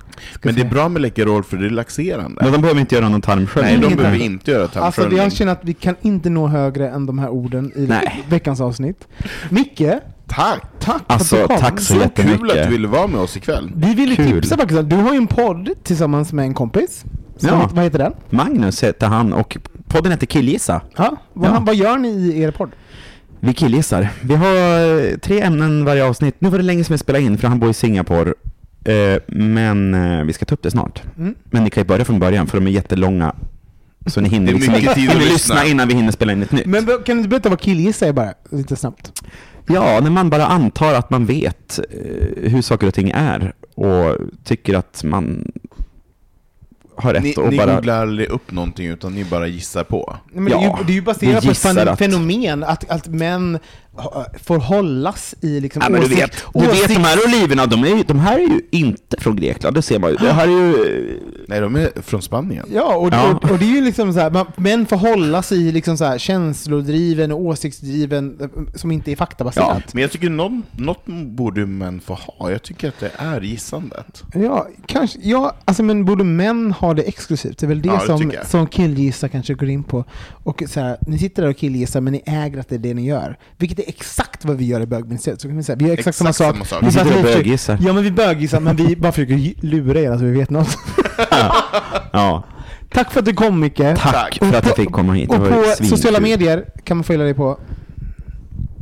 Men det är bra med Läkerol för det är laxerande. Men de behöver inte göra någon tarmsköljning. Nej, de behöver inte göra Alltså tarmsköljning. jag känner att vi kan inte nå högre än de här orden i Nej. veckans avsnitt. Micke, Tack! tack Alltså, för att du kom. tack så Så jättemycket. kul att du ville vara med oss ikväll. Vi ville Kul. tipsa faktiskt, du har ju en podd tillsammans med en kompis. Som Ja. heter, vad heter den? Magnus heter han och podden heter Killgissa. Ja, vad, Ja. vad gör ni i er podd? Vi killgissar. Vi har eh, tre ämnen varje avsnitt. Nu var det länge sedan jag spelade in för han bor i Singapore. Eh, Men eh, vi ska ta upp det snart. Mm. Men ni kan ju börja från början för de är jättelånga. Så ni hinner, liksom, mycket tid att hinner lyssna. lyssna innan vi hinner spela in ett nytt. Men kan du inte berätta vad killgissa är bara, lite snabbt? Ja, när man bara antar att man vet hur saker och ting är och tycker att man har rätt Ni, och ni bara... googlar aldrig upp någonting utan ni bara gissar på. Men det, är Ja, ju, det är ju baserat på ett fenomen, att, att män får hållas i liksom Ja, men du åsikt- vet, du vet de här oliverna, de, är, ju- de här är ju inte från Grekland, det ser man ju. Det här är ju... Nej, de är från Spanien. Ja, och, Ja. Och, och det är ju liksom så här, man, män får hålla sig i liksom så här känslodriven och åsiktsdriven eh, som inte är faktabaserat. Men jag tycker någon, något borde män få ha. Jag tycker att det är gissandet. Ja, kanske. Ja, alltså men borde män ha det exklusivt? Det är väl det, Ja, det som, som killgissar kanske går in på. Och så här, ni sitter där och killgissar men ni äger att det är det ni gör. Vilket är exakt vad vi gör i bögministeriet. Så kan vi säga. Vi gör exakt, Exakt samma sak. samma sak. Vi sitter och böggissar. Ja men vi böggissar men vi [LAUGHS] bara försöker ju- lura er att vi vet något. [LAUGHS] Ja, Tack för att du kom Micke. tack Och för att jag fick komma hit. Det Och på svinkul. sociala medier kan man följa dig på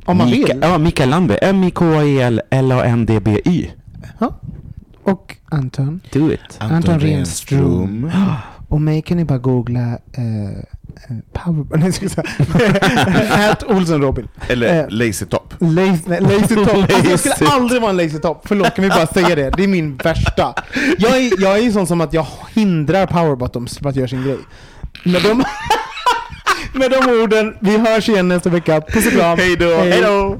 om man Mika, vill. Ja, Mikael Landby. M-I-K-A-E-L L-A-N-D-B-Y. Ja. Och Anton. Do it. Anton Renström. [GASPS] Och mig kan ni bara googla eh, eh, Power... [LAUGHS] Nej, jag säga. [LAUGHS] At Olsson Robin. Eller Eh, Lazy Top. Lazy, nej, lazy top. Alltså, jag skulle aldrig vara en lazy top. Förlåt, kan vi bara säga det? Det är min värsta. Jag är, jag är ju sån som att jag hindrar power bottoms från att göra sin grej. Med de, [LAUGHS] med de orden, vi hörs igen nästa vecka. Puss och kram. Hej då. Hej då.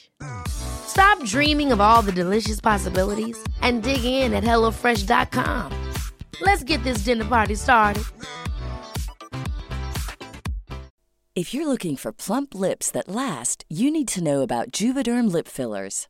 Stop dreaming of all the delicious possibilities and dig in at HelloFresh.com. Let's get this dinner party started. If you're looking for plump lips that last, you need to know about Juvederm lip fillers.